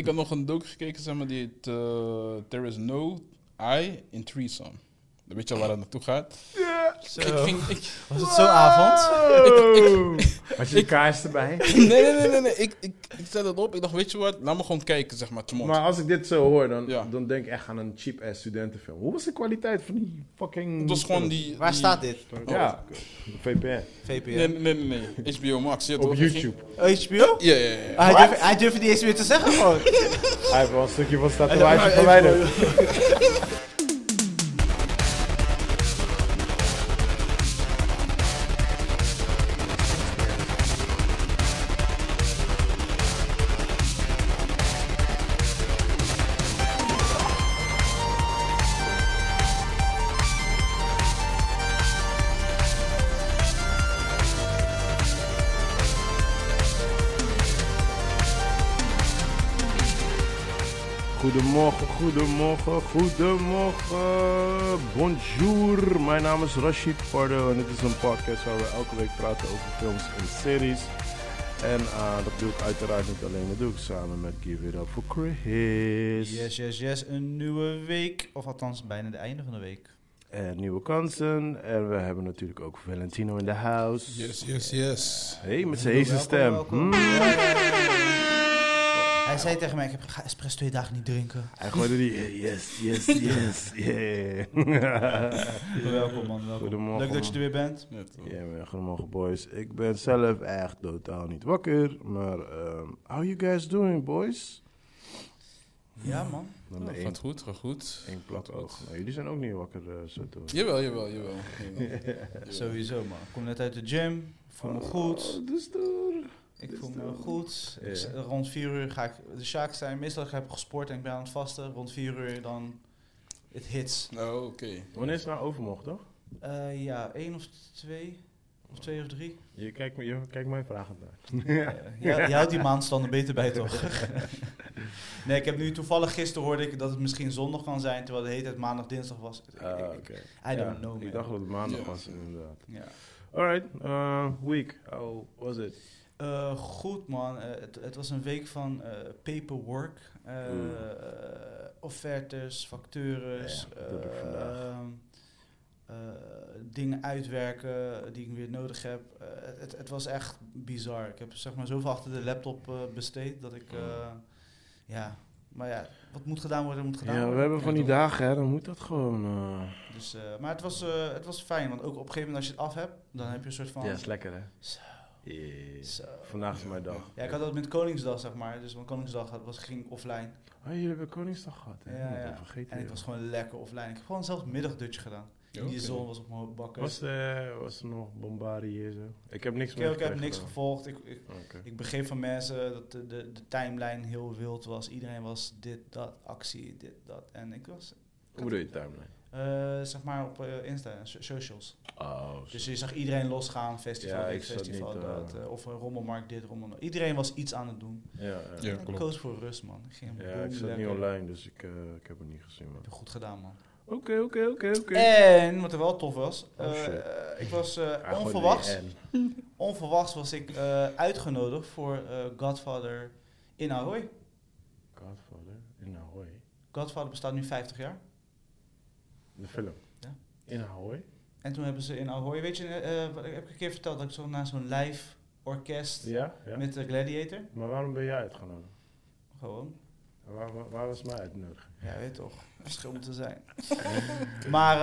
ik had nog een docu gekeken, zeg maar, die heet eh, There is no I in Threesome. Weet je al waar het naartoe gaat? Zo. Ik ging, ik, Was het zo'n avond? Had je de kaars erbij? nee, nee, nee, nee, nee. Ik, ik, ik zet het op. Ik dacht, weet je wat? Laat me gewoon kijken, zeg maar. Tomorrow. Maar als ik dit zo hoor, dan, Ja. dan denk ik echt aan een cheap-ass studentenfilm. Hoe was de kwaliteit van die fucking... het was gewoon die... Waar die- staat dit? Ja, VPN. VPN. Nee, nee, nee, nee. HBO Max. Ja, Op toch? YouTube. Oh, HBO? Ja, ja, ja. Ah, hij, durft het niet eens meer te zeggen gewoon. Hij heeft wel een stukje van maar even- verwijderd. Goedemorgen, goedemorgen. Bonjour, mijn naam is Rashid Pardo en dit is een podcast waar we elke week praten over films en series. En eh, dat doe ik uiteraard niet alleen, dat doe ik samen met Give It Up for Chris. Yes, yes, yes. Een nieuwe week. Of althans, bijna het einde van de week. En nieuwe kansen. En we hebben natuurlijk ook Valentino in the house. Yes, yes, yes. Hey, met zijn heese stem. welkom. Hmm. Hij zei tegen mij, ik heb ga espresso twee dagen niet drinken. Hij gooide die eh, yes, yes, yes, yeah. Welkom man, welkom. Goedemorgen, Leuk dat je er weer bent. Ja, man, goedemorgen boys. Ik ben zelf echt totaal niet wakker, maar ehm how you guys doing boys? Ja man. Dan Nou, één, gaat goed, gaat goed. één plat oog. Nou, jullie zijn ook niet wakker eh, zo te Jawel, jawel, jawel. jawel. Sowieso man. Ik kom net uit de gym. Ik voel me goed. Oh, dus door. Ik voel me goed. Ja. Ik z- Rond 4 uur ga ik de Sjaak zijn. Meestal heb ik gesport en ik ben aan het vasten. Rond 4 uur dan het hits. Oh, oké. Wanneer is het nou overmocht, toch? Eh, ja, één of twee. Of twee of drie. Je kijkt, me- je kijkt mij vragend naar. Ja. je, je houdt die maandstanden beter bij, toch? nee, ik heb nu toevallig gisteren hoorde ik dat het misschien zondag kan zijn, terwijl de hele tijd maandag, dinsdag was. Ik- Ah, oké. I Ja, don't know, man. Ik dacht dat het maandag Ja. was, inderdaad. Ja. Alright, uh, week. How was it? Eh, goed man, Eh, het, het was een week van eh, paperwork, Mm. offertes, factures, Ja, ehm, eh, dingen uitwerken die ik weer nodig heb. Het, het, was echt bizar. Ik heb zeg maar zoveel achter de laptop besteed dat ik, eh, ja, maar ja, wat moet gedaan worden, moet gedaan Ja, we worden. hebben van die dagen, hè, dan moet dat gewoon... Dus, maar het was, het was fijn, want ook op een gegeven moment als je het af hebt, dan heb je een soort van... Ja, is lekker, hè? Zo. Yeah. Vandaag is mijn dag. Ja, ik had dat met Koningsdag, zeg maar. Dus want Koningsdag had- was, ging offline. Oh, jullie hebben Koningsdag gehad, hè? Ja, Dat ja. vergeten En ik was gewoon lekker offline. Ik heb gewoon zelfs middagdutje gedaan. Ja, Die zon was op mijn bakken. Was, eh, was er nog bombardie hier zo? Ik heb niks ik, meer ik heb niks gevolgd. Ik, ik, Oké. ik begreep van mensen dat de, de, de timeline heel wild was. Iedereen was dit, dat, actie, dit, dat. En ik was, Hoe bedoel je timeline? Eh, zeg maar, op eh, Insta en so- socials. Oh, Dus je zag iedereen losgaan. Festival Ja, dit, festival niet, dat. eh, of een rommelmarkt dit, rommelmarkt. Iedereen was iets aan het doen. ja, ja. Ja, ik koos voor rust, man. Ik ging Ja, boem, ik zat niet online, dus ik, ik heb het niet gezien, man. Heb je goed gedaan, man. Oké, oké, oké, oké. En wat er wel tof was, Oh, ik was eh, onverwachts, onverwachts was ik eh, uitgenodigd voor eh, Godfather in Ahoy. Godfather in Ahoy. Godfather bestaat nu 50 jaar. De film. Ja. In Ahoy? En toen hebben ze in Ahoy, weet je, eh, wat, ik heb een keer verteld dat ik zo naar zo'n live orkest Ja, ja. met de Gladiator. Maar waarom ben jij uitgenodigd? Gewoon, Waar, waar, waar was mijn uitnodiging? ja weet toch, verschil te zijn. maar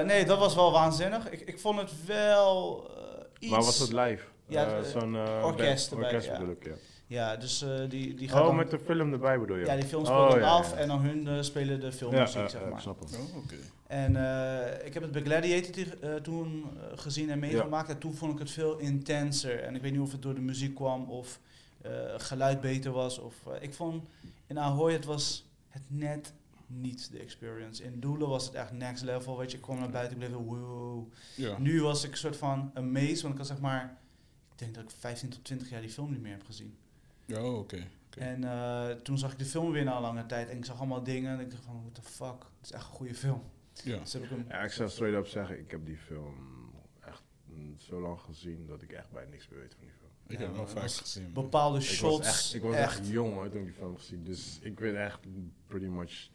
eh, nee, dat was wel waanzinnig. Ik, ik vond het wel eh, iets... Maar was het live? Ja, Eh, zo'n eh, orkest erbij, orkest ja. bedoel ik, ja. Ja, dus eh, die, die gaat Oh, dan- met de film erbij bedoel je? Ja, die film Oh, speelt het ja, af ja. en dan hun eh, spelen de Ja, filmmuziek, zeg maar. snap hem. Oh, oké. En eh, ik heb het bij Gladiator eh, toen gezien en meegemaakt. En toen vond ik het veel intenser. En ik weet niet of het door de muziek kwam of eh, geluid beter was. Of, ik vond in Ahoy het was het net niet de experience. In Doelen was het echt next level. Weet je, ik kwam naar buiten, ik bleef wow. Ja. Nu was ik een soort van amazed, want ik had zeg maar... Ik denk dat ik 15 tot 20 jaar die film niet meer heb gezien. Ja, oh, oké. En eh, toen zag ik de film weer na lange tijd en ik zag allemaal dingen en ik dacht van, what the fuck, het is echt een goede film. Ja. Dus heb ik hem... Ja, ik zou straight up zeggen, ik heb die film echt zo lang gezien dat ik echt bijna niks meer weet van die film. Ik Ja, heb hem wel vaak gezien. bepaalde Ik shots. was echt, ik was echt. echt jong hoor, toen ik die film gezien. Dus ik weet echt pretty much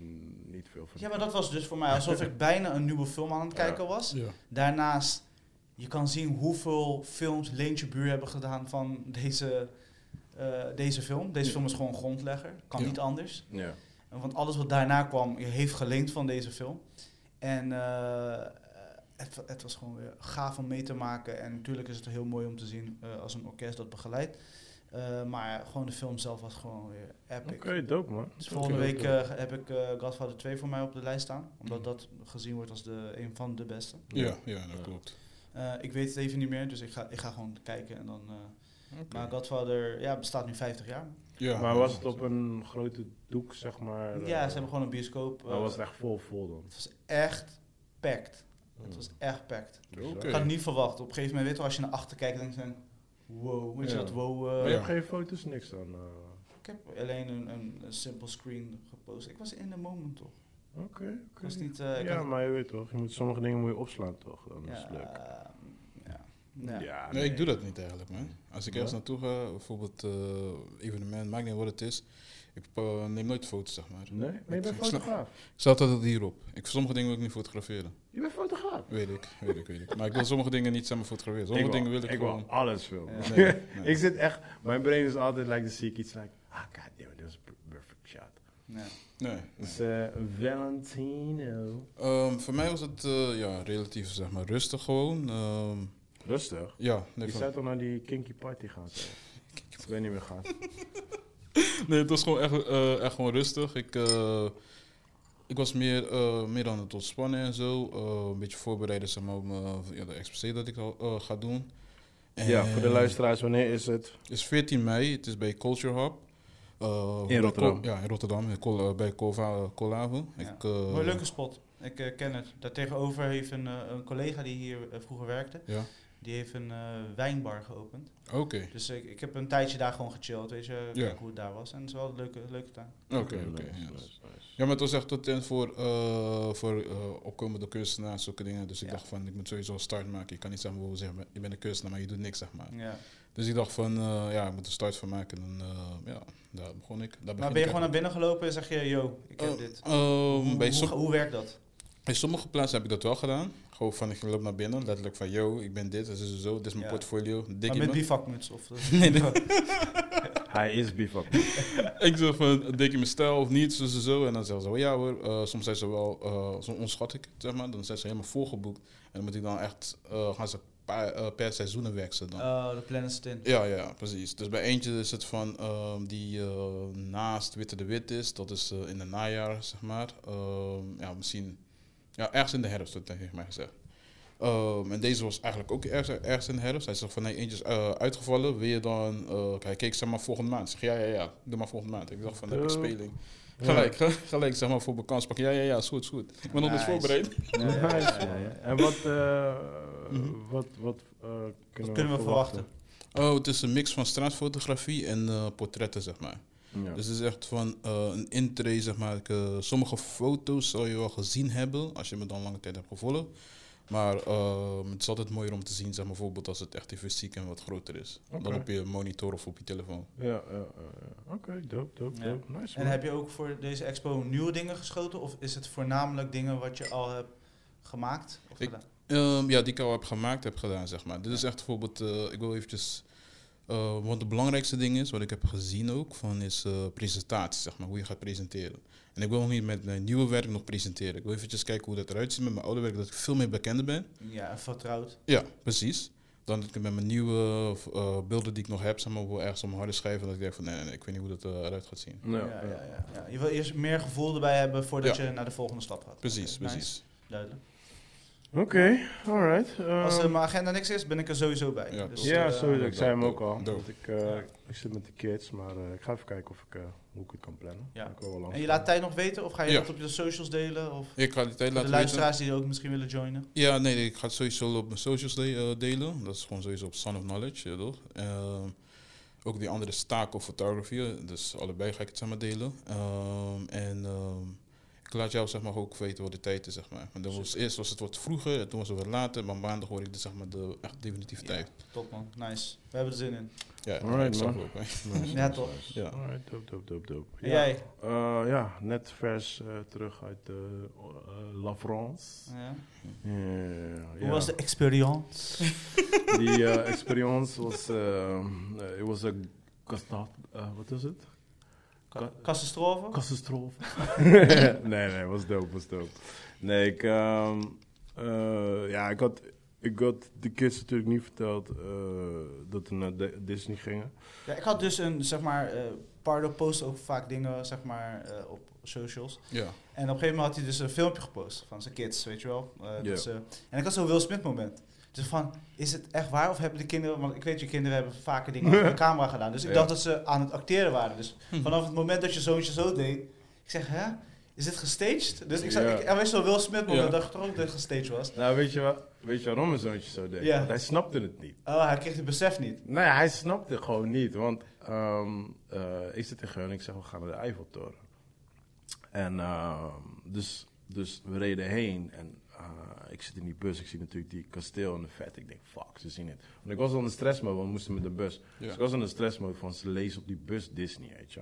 niet veel van Ja, maar dat was dus voor mij alsof ik bijna een nieuwe film aan het Ja. kijken was. Ja. Daarnaast, je kan zien hoeveel films Leentje Buur hebben gedaan van deze, deze film. Deze film is gewoon grondlegger, kan Ja. niet anders. Ja. Want alles wat daarna kwam, je heeft geleend van deze film. En eh, het, het was gewoon weer gaaf om mee te maken. En natuurlijk is het heel mooi om te zien eh, als een orkest dat begeleidt. Eh, maar gewoon de film zelf was gewoon weer epic. Oké, dope man. Dus volgende week eh, heb ik eh, Godfather 2 voor mij op de lijst staan. Omdat dat gezien wordt als de, een van de beste. Ja, ja, dat klopt. Eh, ik weet het even niet meer, dus ik ga, ik ga gewoon kijken. En dan, eh. Maar Godfather ja, bestaat nu 50 jaar. Ja, maar was het op een grote doek, zeg maar? ja, eh, ze hebben gewoon een bioscoop. Maar eh, was het echt vol vol dan? het was echt packed. Het was echt packed. Oké. Ik had het niet verwacht. Op een gegeven moment, weet je wel, als je naar achter kijkt, dan denk je wow, weet je Ja. dat wow. eh, Maar je hebt geen foto's, niks dan? eh. Ik heb alleen een, een, een simple screen gepost. Ik was in the moment toch? Oké, was niet... eh, Ja, had- maar je weet toch, je moet, sommige dingen moet je opslaan toch? Dan is het leuk. Ja. Ja. Nee, ik doe dat niet eigenlijk, man. Als ik Ja? ergens naartoe ga, bijvoorbeeld eh evenement, maakt niet wat het is. Ik eh, neem nooit foto's, zeg maar. Nee, maar je bent Ik fotograaf. Ik sta altijd hierop. Ik, sommige dingen wil ik niet fotograferen. Je bent fotograaf. Weet ik, weet ik, weet ik. Maar ik wil sommige dingen niet samen fotograferen. Sommige ik dingen wil ik, ik gewoon... alles filmen. Ja. Nee, nee. ik zit echt, mijn brain is altijd like, dan zie ik iets like, ah god damn, it, that was a perfect shot. Ja. nee. Dus eh Valentino. Ehm, voor mij was het eh, ja, relatief zeg maar, rustig gewoon. Ehm, Rustig. ja, nee, Je van- zou toch naar die kinky party gaan? Ik weet niet meer gaan. nee, het was gewoon echt, eh, echt gewoon rustig. Ik, eh, ik was meer, eh, meer aan het ontspannen en zo. Eh, een beetje voorbereiden zeg maar, op mijn- ja, de exposé dat ik al, eh, ga doen. Ja, voor de En luisteraars, wanneer is het? Het is 14 mei, het is bij Culture Hub. Eh, bij Rotterdam. Ja, in Rotterdam, in Col- bij Colva, Colhaven. Ja. Ik, eh, Mooi leuke spot. Ik ken het. Daartegenover heeft een, eh, een collega die hier vroeger werkte, Ja, die heeft een eh, wijnbar geopend. oké. Dus ik, ik heb een tijdje daar gewoon gechilled, weet je, Ja. hoe het daar was. En het is wel een leuke, leuke tuin. Oké, oké. Ja. maar het was echt tot en voor, eh, voor eh, opkomende kunstenaars, zulke dingen. Dus ik Ja. dacht van, ik moet sowieso een start maken. Je kan niet zeggen, wow, zeg maar, je bent een kunstenaar, maar je doet niks, zeg maar. Ja. Dus ik dacht van, eh, ja, ik moet een start van maken. En dan, eh, ja, daar begon ik. Daar Maar ben je ik gewoon naar binnen gelopen en zeg je, yo, ik heb dit. Hoe, bij, hoe, som- hoe werkt dat? Bij sommige plaatsen heb ik dat wel gedaan. Gewoon van, ik loop naar binnen, letterlijk van, yo, ik ben dit, dit is zo, dit is mijn Ja. portfolio, dik Maar in met me. bivakmuts of... Nee, nee. Hij is bivak. Ik zeg van, dik in mijn stijl of niet, zo, zo, zo. En dan zeggen ze, oh ja hoor, eh, soms zijn ze wel, eh soms onschat ik, zeg maar. Dan zijn ze helemaal volgeboekt. En dan moet ik dan echt, eh, gaan ze eh, per seizoenen werken dan. Oh, de plannen stint. Ja, ja, precies. Dus bij eentje is het van ehm, die eh, naast Witte de Wit is. Dat is in het najaar, zeg maar. Ehm, ja, misschien ja, ergens in de herfst, dat heeft mij gezegd. Ehm, en deze was eigenlijk ook ergens, ergens in de herfst. Hij zegt van, nee, eentje is eh, uitgevallen. Wil je dan... eh, hij keek zeg maar volgende maand. Ik zeg, ja, ja, ja, doe maar volgende maand. Ik dacht van, heb ik speling. Gelijk, gelijk zeg maar voor mijn kans pakken. Ja, ja, ja, is goed, is goed. Ik ben nog eens Nice. voorbereid. Ja, ja, ja. En wat, eh, Mhm. wat, wat, eh, kunnen, kunnen we verwachten? Oh, het is een mix van straatfotografie en eh, portretten, zeg maar. Ja. Dus het is echt van eh, een intree, zeg maar. Ik, eh, sommige foto's zal je wel gezien hebben als je me dan lange tijd hebt gevolgd. Maar eh, het is altijd mooier om te zien, zeg maar, bijvoorbeeld als het echt fysiek en wat groter is. Dan op je monitor of op je telefoon. ja, ja, ja. Oké, dope, dope, Ja. dope. Nice, En man. heb je ook voor deze expo nieuwe dingen geschoten? Of is het voornamelijk dingen wat je al hebt gemaakt? Of Ik-? Ehm, ja, die ik al heb gemaakt, heb gedaan, zeg maar. Dit is echt bijvoorbeeld, eh, ik wil eventjes... eh, wat de belangrijkste ding is, wat ik heb gezien ook, van is eh, presentatie, zeg maar, hoe je gaat presenteren. En ik wil nog niet met mijn nieuwe werk nog presenteren. Ik wil eventjes kijken hoe dat eruit ziet met mijn oude werk, dat ik veel meer bekender ben. Ja, vertrouwd. Ja, precies. Dan dat ik met mijn nieuwe eh, beelden die ik nog heb, zeg maar, wel ergens op mijn harde schrijven, dat ik denk van, nee, nee, nee, ik weet niet hoe dat eh, eruit gaat zien. Ja, Ja, ja. ja, ja, ja. Je wil eerst meer gevoel erbij hebben voordat Ja. je naar de volgende stap gaat. Precies, nice. precies. Duidelijk. Oké, alright. Als ehm, er mijn agenda niks is, ben ik er sowieso bij. Ja, dus, ja, eh, sowieso. Ik zei hem ook al. Want ik, eh, ik zit met de kids, maar eh, ik ga even kijken of ik, eh, hoe ik het kan plannen. Ja. Ik wil wel langs En je laat tijd nog weten? Of ga je Ja. dat op je socials delen? Of Ik ga die tijd de laten weten. luisteraars die ook misschien willen joinen? Ja, nee, nee, ik ga het sowieso op mijn socials de- eh, delen. Dat is gewoon sowieso op Son of Knowledge, ja, toch? Ehm, ook die andere staak of photography, dus allebei ga ik het maar delen. Ehm, en ehm, ik laat jou zeg maar ook weten wat de tijd is, zeg maar. Want dan was, eerst was het wat vroeger, en toen was het wat later, maar maandag hoor ik de, zeg maar, de echt definitieve tijd. Top man, nice. We hebben er zin in. Ja, Alright, man. ook. Nice, Ja, nice, toch. nice. Ja. Alright, dope, dope, dope, dope. Ja, jij? eh, ja, net vers eh, terug uit eh, eh, La France. Ja. Ja, Hoe ja. was de experience? Die eh, experience was, it was a eh, wat is het? Ka- Kassenstroven? Kassenstrofe. nee, nee, was dope, was dope. Nee, ik, ehm, eh, ja, ik had, ik had de kids natuurlijk niet verteld eh, dat we naar Di- Disney gingen. Ja, ik had dus een, zeg maar, eh Pardo post ook vaak dingen, zeg maar, eh, op socials. Ja. En op een gegeven moment had hij dus een filmpje gepost van zijn kids, weet je wel. Eh, dus, eh, en ik had zo'n Will Smith moment. Dus van, is het echt waar of hebben de kinderen... Want ik weet, je kinderen hebben vaker dingen op de camera gedaan. Dus ik Ja. dacht dat ze aan het acteren waren. Dus Hm. vanaf het moment dat je zoontje zo deed... Ik zeg, hè? Is dit gestaged? Dus ik zag, Ja. ik, er was zo'n Will Smith Ja. dat ik toch ook dat het gestaged was. Nou, weet je, wat, weet je waarom mijn zoontje zo deed? Ja. Want hij snapte het niet. Oh, hij kreeg het besef niet. Nee, hij snapte het gewoon niet. Want ehm, eh, ik zit tegen hem en ik zeg, we gaan naar de Eiffeltoren. En ehm, dus, dus we reden heen en eh, ik zit in die bus. Ik zie natuurlijk die kasteel en de vet. Ik denk, fuck, ze zien het. Want ik was al in de stressmode, want we moesten met de bus. Ja. Dus ik was in de stressmode van, ze lezen op die bus Disney, weet je.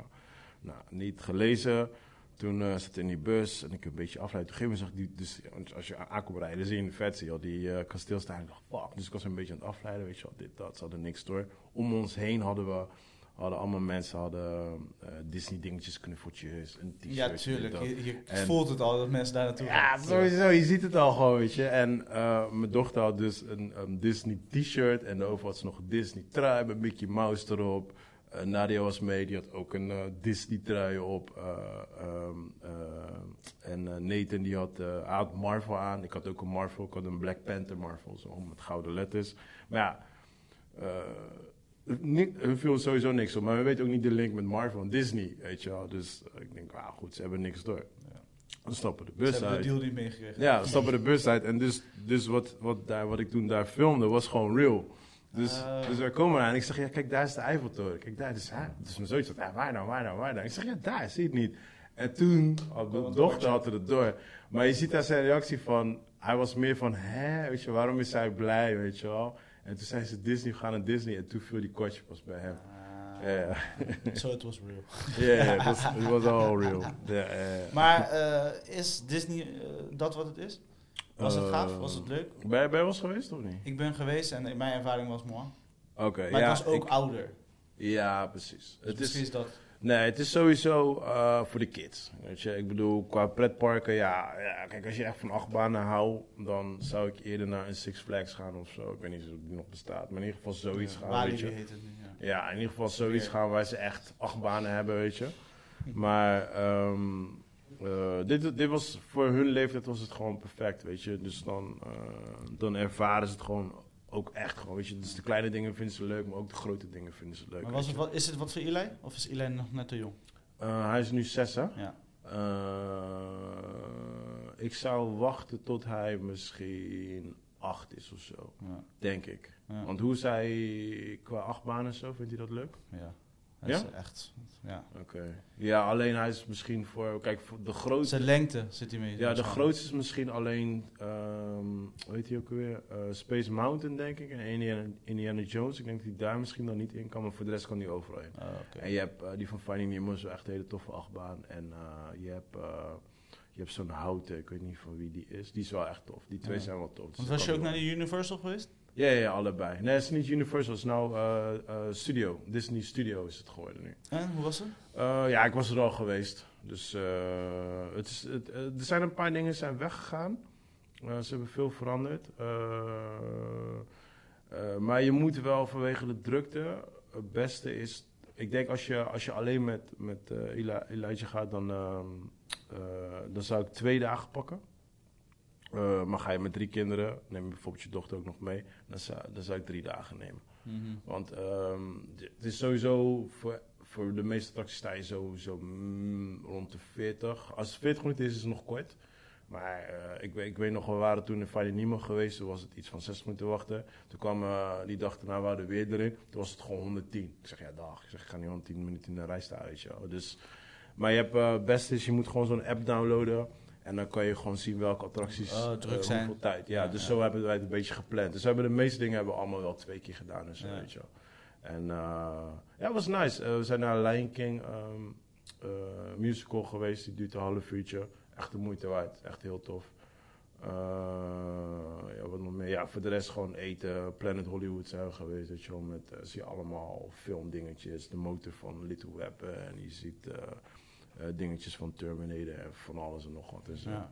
Nou, niet gelezen. Toen eh zat ik in die bus en ik een beetje afleiden. Toen ging zag ik die, dus als je aankomt rijden, zie je in de vet, zie je al die eh kasteel staan. Ik dacht, fuck. Dus ik was een beetje aan het afleiden, weet je wel, dit, dat, ze hadden niks door. Om ons heen hadden we, hadden allemaal mensen, hadden eh, Disney dingetjes, knuffeltjes, een t-shirt. Ja, tuurlijk. Je, je En- voelt het al dat mensen daar naartoe Ja, gaan. sowieso. Je ziet het al gewoon, weet je. En eh, mijn dochter had dus een, een Disney t-shirt. En daarover had ze nog een Disney trui met Mickey Mouse erop. Eh, Nadia was mee, die had ook een Disney trui op. Eh, ehm, eh, en Nathan die had, had Marvel aan. Ik had ook een Marvel. Ik had een Black Panther Marvel, zo met gouden letters. Maar ja, eh, niet, er viel sowieso niks op. Maar we weten ook niet de link met Marvel en Disney, weet je wel. Dus eh, ik denk, ah goed, ze hebben niks door. Dan stappen de Ze bus hebben de deal niet meegekregen. Ja, we stappen de bus uit. En dus, dus wat, wat, daar, wat ik toen daar filmde, was gewoon real. Dus, Ah. dus wij komen aan ik zeg, ja, kijk, daar is de Eiffeltoren. Kijk, daar is, hè? Dus mijn zoiets zegt, ja, waar nou, waar nou, waar nou? Ik zeg, ja, daar, zie je het niet. En toen, had mijn dochter had het door. Maar je ziet daar zijn reactie van, hij was meer van, hè, weet je, waarom is hij blij, weet je wel? En toen zei ze, Disney, we gaan naar Disney. En toen viel die kortje pas bij hem. Ah, Ja, ja. So it was real. Ja, ja, het was, was all real. Maar eh, is Disney eh, dat wat het is? Was het gaaf? Eh, Was het leuk? Ben je bij ons geweest of niet? Ik ben geweest en mijn ervaring was mooi. Oké, Maar ja. het was ook ik- ouder. ja, precies. Dus Het misschien is, is dat... nee, het is sowieso eh, voor de kids. Weet je, ik bedoel, qua pretparken, ja, ja. Kijk, als je echt van achtbanen houdt, dan zou ik eerder naar een Six Flags gaan of zo. Ik weet niet of die nog bestaat, maar in ieder geval zoiets gaan, Walibi weet je. heet het nu, ja. Ja, in ieder geval zoiets gaan waar ze echt acht banen hebben, weet je. Maar ehm, eh, dit, dit was voor hun leeftijd was het gewoon perfect, weet je. Dus dan, eh, dan ervaren ze het gewoon ook echt gewoon, weet je. Dus de kleine dingen vinden ze leuk, maar ook de grote dingen vinden ze leuk. Maar was het wat, is het wat voor Eli? Of is Eli nog net te jong? Eh, hij is nu zes, hè? Ja. Eh, ik zou wachten tot hij misschien acht is of zo, Ja. denk ik. Ja. Want hoe hij qua acht banen en zo, vindt hij dat leuk? ja. Ja? is echt... Ja. Oké. Ja, alleen hij is misschien voor. Kijk, voor de grootste. Zijn lengte zit hij mee. Ja, de grootste is misschien alleen. ehm hoe heet hij ook weer? Eh, Space Mountain, denk ik. En Indiana, Indiana Jones. Ik denk dat hij daar misschien dan niet in kan, maar voor de rest kan hij overal in. Oké. En je hebt eh, die van Finding Nemo, is wel echt een hele toffe achtbaan. En eh, je hebt. je hebt zo'n houten, ik weet niet van wie die is. Die is wel echt tof. Die twee Ja. zijn wel tof. Dus Want was je ook naar de Universal geweest? Ja, allebei. Nee, het is niet Universal, het is nou eh, Studio. Disney Studio is het geworden nu. En hoe was het? Eh, ja, ik was er al geweest. Dus het is, het, er zijn een paar dingen zijn weggegaan. Ze hebben veel veranderd. Maar je moet wel vanwege de drukte. Het beste is. Ik denk als je, als je alleen met, met Eli- Elijah gaat, dan, ehm, eh, dan zou ik twee dagen pakken. Eh, maar ga je met drie kinderen, neem je bijvoorbeeld je dochter ook nog mee, dan zou, dan zou ik drie dagen nemen. Want ehm, het is sowieso voor, voor de meeste attracties sta je sowieso mm, rond de 40. Als het 40 minuten is, is het nog kort. Maar eh, ik, weet, ik weet nog, we waren toen in Finding Nemo geweest. Toen was het iets van 60 minuten wachten. Toen kwam eh, die dag daarna waren we weer erin. Toen was het gewoon 110. Ik zeg, ja dag. Ik zeg, ik ga niet 110 minuten in de rij staan, weet je wel. Dus, maar je hebt, het beste is, je moet gewoon zo'n app downloaden. En dan kan je gewoon zien welke attracties Oh, druk eh, zijn. hoeveel tijd. Ja, Ja, dus zo hebben wij het een beetje gepland. Dus we hebben de meeste dingen hebben we allemaal wel twee keer gedaan en zo, weet je wel. En uh, ja, het was nice. Uh, we zijn naar Lion King um, uh, musical geweest. Die duurt een half uurtje. Echt de moeite waard. Echt heel tof. Uh, ja, wat nog meer? Ja, voor de rest gewoon eten. Planet Hollywood zijn we geweest. Weet je met, uh, zie je allemaal filmdingetjes. De motor van Little Weapon. En je ziet uh, dingetjes van Terminator en van alles en nog wat. Dus, Ja.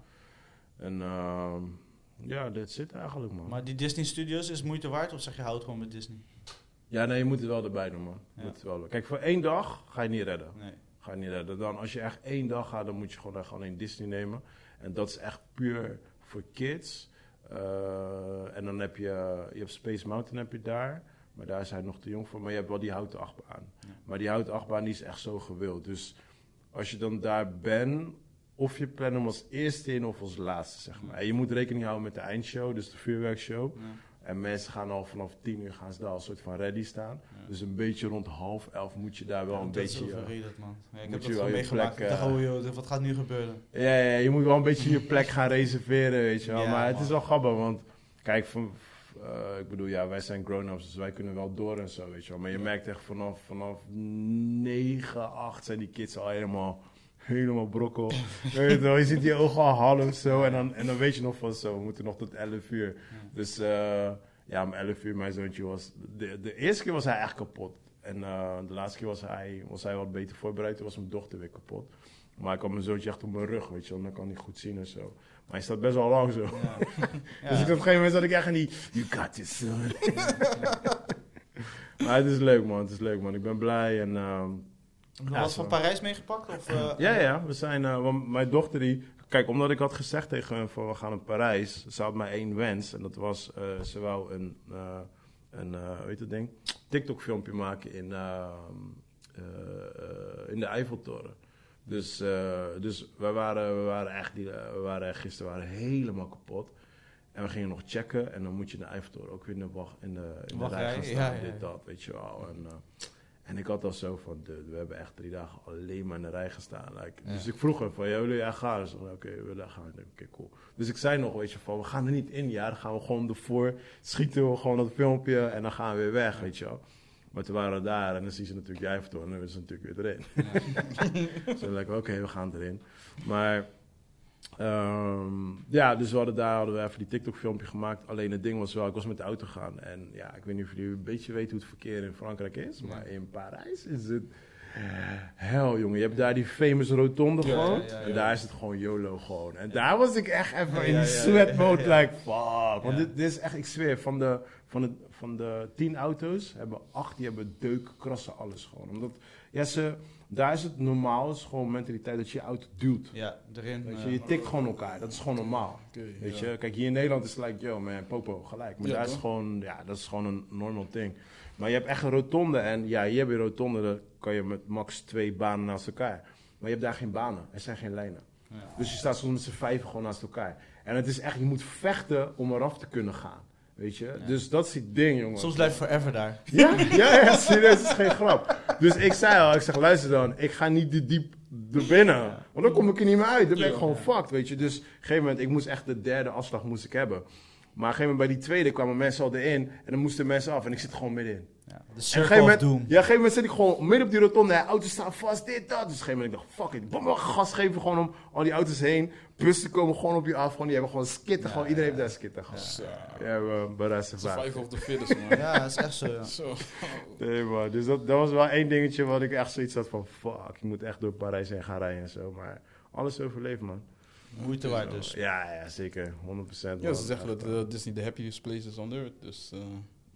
En um, ja, dat zit eigenlijk, man. Maar die Disney Studios is moeite waard of zeg je houd gewoon met Disney? Ja, nee, je moet het wel erbij doen, man. Ja. Moet het wel. Kijk, voor één dag ga je niet redden. Nee. Ga je niet redden. Dan, als je echt één dag gaat, dan moet je gewoon echt alleen Disney nemen. En dat is echt puur voor kids. Uh, en dan heb je, je hebt Space Mountain heb je daar. Maar daar zijn nog te jong voor. Maar je hebt wel die houten achtbaan. Ja. Maar die houten achtbaan die is echt zo gewild. Dus als je dan daar bent, of je plant hem als eerste in of als laatste, zeg maar. En je moet rekening houden met de eindshow, dus de vuurwerkshow. Ja. En mensen gaan al vanaf tien uur gaan ze daar al een soort van ready staan. Ja. Dus een beetje rond half elf moet je daar wel Ja, een dat is beetje... eh, man. Ja, ik heb dat wel gewoon meegemaakt. plek, ik dacht, eh, oh joh, wat gaat nu gebeuren? Ja, ja, je moet wel een beetje je plek gaan reserveren, weet je wel. Maar het is wel grappig, want kijk, van, eh, ik bedoel, ja, wij zijn grown-ups, dus wij kunnen wel door en zo, weet je wel. Maar je Ja. merkt echt vanaf, vanaf 9, 8 zijn die kids al helemaal, helemaal brokkel. weet je, wel, je ziet die ogen al half zo en dan, en dan weet je nog van zo, we moeten nog tot 11 uur. Dus eh, ja, om 11 uur, mijn zoontje was, de, de eerste keer was hij echt kapot. En eh, de laatste keer was hij, was hij wat beter voorbereid, toen was mijn dochter weer kapot. Maar ik had mijn zoontje echt op mijn rug, weet je wel. Dan kan hij goed zien en zo. Maar hij staat best wel lang zo. Ja. Dus ik op een gegeven moment zat ik echt in die... You got this, son. maar het is leuk, man. Het is leuk, man. Ik ben blij en... Heb je Ja, wat zo. van Parijs meegepakt? Of, eh, ja, ja. We zijn... want mijn dochter die... Kijk, omdat ik had gezegd tegen hem van we gaan naar Parijs. Ze had maar één wens. En dat was... eh, ze wou een... een weet het ding? TikTok filmpje maken in... ehm, eh, eh, in de Eiffeltoren. Dus, eh, dus we, waren, we waren echt, die, eh, we waren gisteren waren helemaal kapot. En we gingen nog checken. En dan moet je in de Eiffeltoren ook weer in de, wacht, in de, in de rij gaan staan. ja, ja, Dit, dat, weet je wel. En, eh, en ik had al zo van, dude, we hebben echt drie dagen alleen maar in de rij gestaan. Like. Dus ik vroeg hem van, ja, jullie ja, gaan? Oké, we willen gaan. Oké, cool. Dus ik zei nog, weet je, van, we gaan er niet in. Ja, dan gaan we gewoon ervoor. Schieten we gewoon dat filmpje en dan gaan we weer weg, weet je wel. Maar toen waren we daar en dan zien ze natuurlijk die Eiffeltoren en dan ze natuurlijk weer erin. Dus we like, oké, we gaan erin. Maar ehm, ja, dus we hadden daar hadden we even die TikTok filmpje gemaakt. Alleen het ding was wel, ik was met de auto gaan. En ja, ik weet niet of jullie een beetje weten hoe het verkeer in Frankrijk is. Maar in Parijs is het hel, jongen. Je hebt daar die famous rotonde Ja, gewoon. ja, ja, ja. En daar is het gewoon YOLO gewoon. En daar was ik echt even in Ja, die ja, sweat ja, mode. ja. Like, fuck. Want Ja. dit, dit is echt, ik zweer, van de, van, de, van de tien auto's hebben acht, die hebben deuken, krassen, alles gewoon. Omdat, ja, ze, daar is het normaal, het is gewoon mentaliteit dat je je auto duwt. Ja, erin. Weet eh, je, je tikt gewoon elkaar, dat is gewoon normaal. Weet ja. je, kijk, hier in Nederland is het like, yo man, popo, gelijk. Maar Ja, daar is gewoon, ja, dat is gewoon een normal ding. Maar je hebt echt een rotonde en ja, hier heb je een rotonde, dan kan je met max twee banen naast elkaar. Maar je hebt daar geen banen, er zijn geen lijnen. ja. Dus je staat soms met z'n vijf gewoon naast elkaar. En het is echt, je moet vechten om eraf te kunnen gaan. Weet je? Ja. Dus dat is het ding, jongen. Soms blijf je forever daar. Ja, ja, ja, serieus, is geen grap. Dus ik zei al, ik zeg, luister dan, ik ga niet te diep er binnen. Want dan kom ik er niet meer uit. Dan ben ik gewoon fucked, weet je. Dus op een gegeven moment, ik moest echt de derde afslag moest ik hebben. Maar op een gegeven moment bij die tweede kwamen mensen al erin. En dan moesten mensen af en ik zit gewoon middenin. Ja, de En op een circle moment, ja, op een gegeven moment zit ik gewoon midden op die rotonde. De auto's staan vast, dit, dat. Dus op een gegeven moment ik dacht, fuck it. Bam, gas geven gewoon om al die auto's heen. Bussen komen gewoon op je af. Gewoon, die hebben gewoon skitten. Ja, gewoon, iedereen ja. heeft daar skitten. Gewoon. Zo. Ja, we beresten Survival of the fittest, man. Ja, dat is echt zo, ja. Zo. Nee, man. Dus dat, dat was wel één dingetje wat ik echt zoiets had van... Fuck, je moet echt door Parijs heen gaan rijden en zo. Maar alles overleeft, man. Moeite waard dus. Ja, ja, zeker. 100%. Ja, man. ze zeggen dat eh, Disney de happiest place is on earth. Dus eh,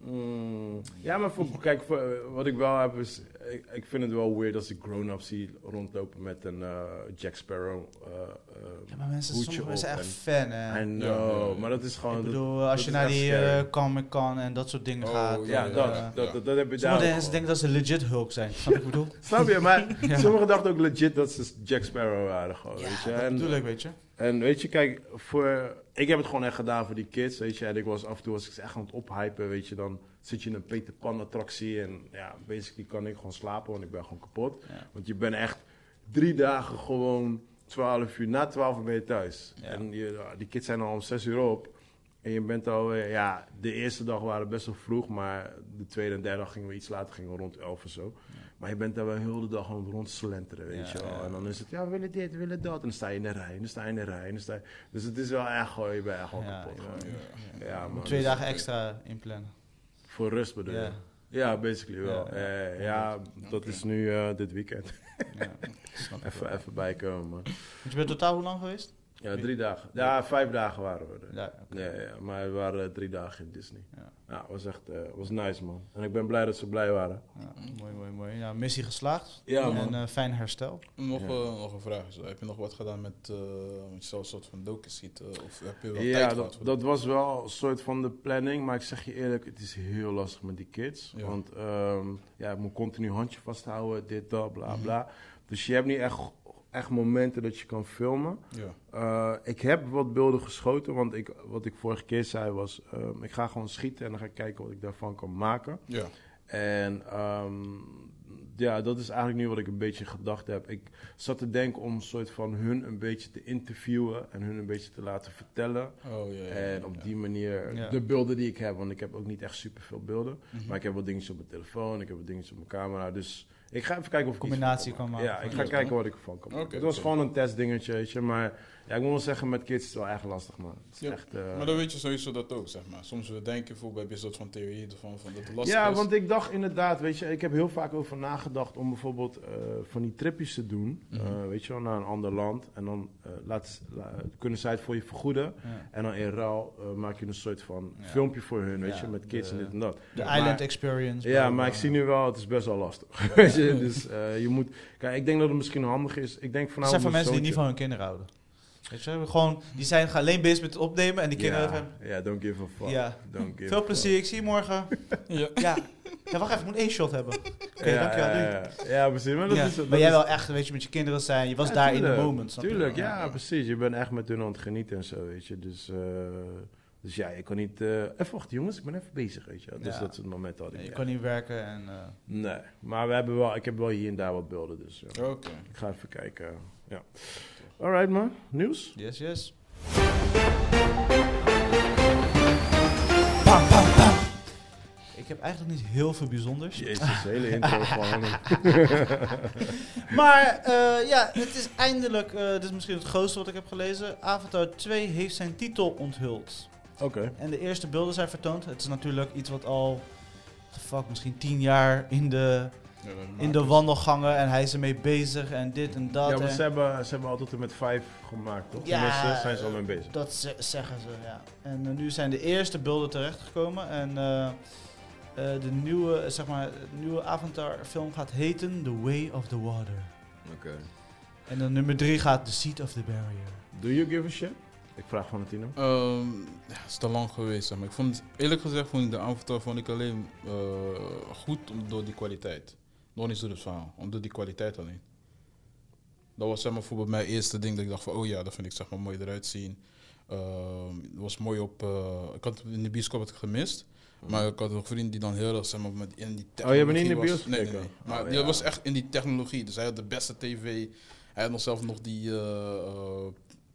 Mm, ja, maar voor, kijk, voor, eh, wat ik wel heb is... Ik, ik vind het wel weird als ik grown-ups zie rondlopen met een eh, Jack Sparrow eh, eh, Ja, maar mensen, hoedje sommige mensen op echt en- fan, hè. I know, Ja, ja. maar dat is gewoon... ik dat- bedoel, als dat je naar die scary. uh, Comic Con en dat soort dingen Oh, gaat. ja, dat, dat, dat, dat heb je daar Sommige mensen denken dat ze legit Hulk zijn. Snap je wat ik bedoel? Snap je? Maar Ja. sommigen dachten ook legit dat ze Jack Sparrow waren gewoon, Ja, weet je. dat En- bedoel ik, weet je. En weet je, kijk, voor, ik heb het gewoon echt gedaan voor die kids, weet je. En ik was af en toe, als ik ze echt aan het ophypen, weet je, dan zit je in een Peter Pan attractie. En ja, basically kan ik gewoon slapen, want ik ben gewoon kapot. Ja. Want je bent echt drie dagen gewoon 12 uur, na 12 uur ben je thuis. Ja. En je, die kids zijn al om 6 uur op. En je bent alweer, ja, de eerste dag waren best wel vroeg, maar de tweede en derde dag gingen we iets later, gingen we rond 11 of zo. Maar je bent daar wel heel de dag aan het rondslenteren, weet Ja, je wel. ja. En dan is het, ja, we willen dit, we willen dat. En dan sta je in de rij, en dan sta je in de rij. En dan sta je... Dus het is wel echt gewoon, je bent echt Ja, kapot. ja. gewoon. Man. Twee dus- dagen extra inplannen. Voor rust bedoel je? Ja. Ja, basically wel. Ja, ja. Eh, ja, dat is nu eh, dit weekend. Ja, even, even bijkomen, man. Want je bent totaal hoe lang geweest? Ja, drie dagen. Ja, vijf dagen waren we er. Ja, oké. Ja, ja, maar we waren eh, drie dagen in Disney. Ja. Ja, was echt eh, was nice, man. En ik ben blij dat ze blij waren. Ja, mooi, mooi, mooi. Ja, missie geslaagd. Ja, en man. eh, fijn herstel. Nog, Ja. nog een vraag. Zo. Heb je nog wat gedaan met, eh met zo'n soort van docus ziet? eh, of heb je wel Ja, tijd dat, dat was wel een soort van de planning. Maar ik zeg je eerlijk, het is heel lastig met die kids. Ja. Want ehm, ja, ik moet continu handje vasthouden, dit, dat, bla, Mhm. bla. Dus je hebt niet echt, echt momenten dat je kan filmen. Ja. Eh, ik heb wat beelden geschoten, want ik, wat ik vorige keer zei was... ehm, ik ga gewoon schieten en dan ga ik kijken wat ik daarvan kan maken. Ja. En ehm, ja, dat is eigenlijk nu wat ik een beetje gedacht heb. Ik zat te denken om een soort van hun een beetje te interviewen en hun een beetje te laten vertellen. Oh, ja, ja, En ja, op die manier de beelden die ik heb, want ik heb ook niet echt superveel beelden. Mhm. Maar ik heb wat dingetjes op mijn telefoon, ik heb wat dingetjes op mijn camera. Dus ik ga even kijken of ik iets Combinatie van kan Ja, maken. ik ga Ja, kijken wat ik ervan kan maken. Oké, het was gewoon een testdingetje, weet je. Maar ja, ik moet wel zeggen, met kids is het wel echt lastig, man. Het is Ja, echt... eh, Maar dan weet je sowieso dat ook, zeg maar. Soms we denken voor bij een soort van theorie ervan van dat het lastig Ja, is. want ik dacht inderdaad, weet je, ik heb heel vaak over nagedacht om bijvoorbeeld eh, van die tripjes te doen, eh, weet je wel, naar een ander land. En dan laat, la- kunnen zij het voor je vergoeden. Ja. En dan in ruil maak je een soort van Ja. filmpje voor hun, weet Ja, je, met kids de- en dit en dat. De Maar- Island Experience. Ja, maar ik zie nu wel, het is best wel lastig. weet je, dus je moet, kijk, ik denk dat het misschien handig is. Ik denk vanavond zijn van mensen die niet van hun kinderen houden. Weet je, gewoon, die zijn alleen bezig met het opnemen en die kinderen Ja, hebben... ja, don't give a fuck. Ja. Don't give a Veel fuck. plezier, ik zie je morgen. Ja. Ja. ja, wacht even, ik moet één shot hebben. Oké, ja, dankjewel. ja, ja, ja, precies. Maar, dat Ja, is, dat maar jij is- wel echt, weet je, met je kinderen zijn. Je was Ja, daar in de moment. snap je? Tuurlijk, ja, precies. Je bent echt met hun aan het genieten en zo, weet je. Dus, eh, dus ja, je kan niet... eh, even wachten jongens, ik ben even bezig, weet je. Dus Ja. dat is het moment dat ik... Je ja. kan niet werken en... eh, Nee, maar we hebben wel, ik heb wel hier en daar wat beelden, dus. Oké. ik ga even kijken. Ja. Alright man, nieuws? yes, yes. Ik heb eigenlijk niet heel veel bijzonders. Jezus, de hele intro gewoon. Maar eh, ja, het is eindelijk, eh, dit is misschien het grootste wat ik heb gelezen. Avatar 2 heeft zijn titel onthuld. Oké. En de eerste beelden zijn vertoond. Het is natuurlijk iets wat al, fuck, misschien tien jaar in de, in de wandelgangen en hij is ermee bezig en dit en dat. Ja, maar ze hebben, ze hebben altijd er met vijf gemaakt, toch? Ja, Tenminste, zijn ze al mee bezig. Dat ze- zeggen ze, ja. En eh, nu zijn de eerste beelden terechtgekomen. En eh, eh, de nieuwe, zeg maar, nieuwe Avatar-film gaat heten The Way of the Water. Oké. En dan nummer drie gaat The Seat of the Barrier. Do you give a shit? Ik vraag van Tino. Ehm, ja, het is te lang geweest. Zeg maar. ik vond, eerlijk gezegd vond ik de Avatar vond ik alleen eh, goed door die kwaliteit. Nog niet door het verhaal, om door die kwaliteit alleen. Dat was zeg maar bijvoorbeeld mijn eerste ding dat ik dacht van, oh ja, dat vind ik zeg maar mooi eruit zien. Ehm, het was mooi op, eh, ik had het in de bioscoop had ik gemist. Maar ik had nog vrienden die dan heel erg zeg maar, met in die technologie Oh, je hebt niet in de bios Nee, nee. Maar Oh, die was echt in die technologie. Dus hij had de beste tv. Hij had nog zelf nog die eh,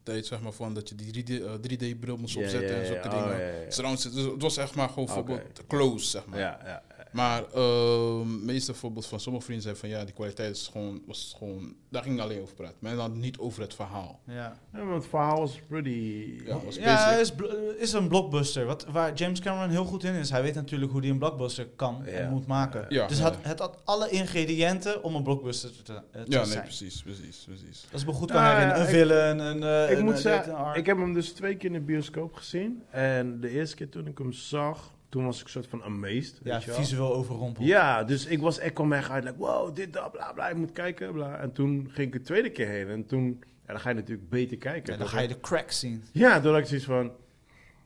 tijd zeg maar van dat je die 3D, eh, 3D-bril moest opzetten en zulke Oh, dingen. ja, ja, ja. Surround sound. Dus het was echt maar gewoon bijvoorbeeld close, zeg maar. Ja, ja. Maar uh, meeste voorbeeld van sommige vrienden zijn van ja, die kwaliteit is gewoon, was gewoon, daar ging ik alleen over praten. Maar dan niet over het verhaal. Ja, Ja, want het verhaal was pretty... Ja, was ja is, is een blockbuster. Wat, waar James Cameron heel goed in is. Hij weet natuurlijk hoe hij een blockbuster kan Ja. en moet maken. Ja, dus ja. het, het had alle ingrediënten om een blockbuster te, eh, te Ja, nee, zijn. precies, precies, precies. Als het me goed kan Ja, herinneren. Een ik- villain, een... eh, ik een, moet eh, zeggen, ik heb hem dus twee keer in de bioscoop gezien. En de eerste keer toen ik hem zag, toen was ik soort van amazed. Ja, weet je wel. visueel overrompeld. Ja, dus ik, was, ik kwam echt uit, like, wow, dit, dat, bla, bla, ik moet kijken, bla. En toen ging ik de tweede keer heen. En toen, ja, dan ga je natuurlijk beter kijken. Ja, dan ga je de cracks zien. Ja, toen had ik zoiets van,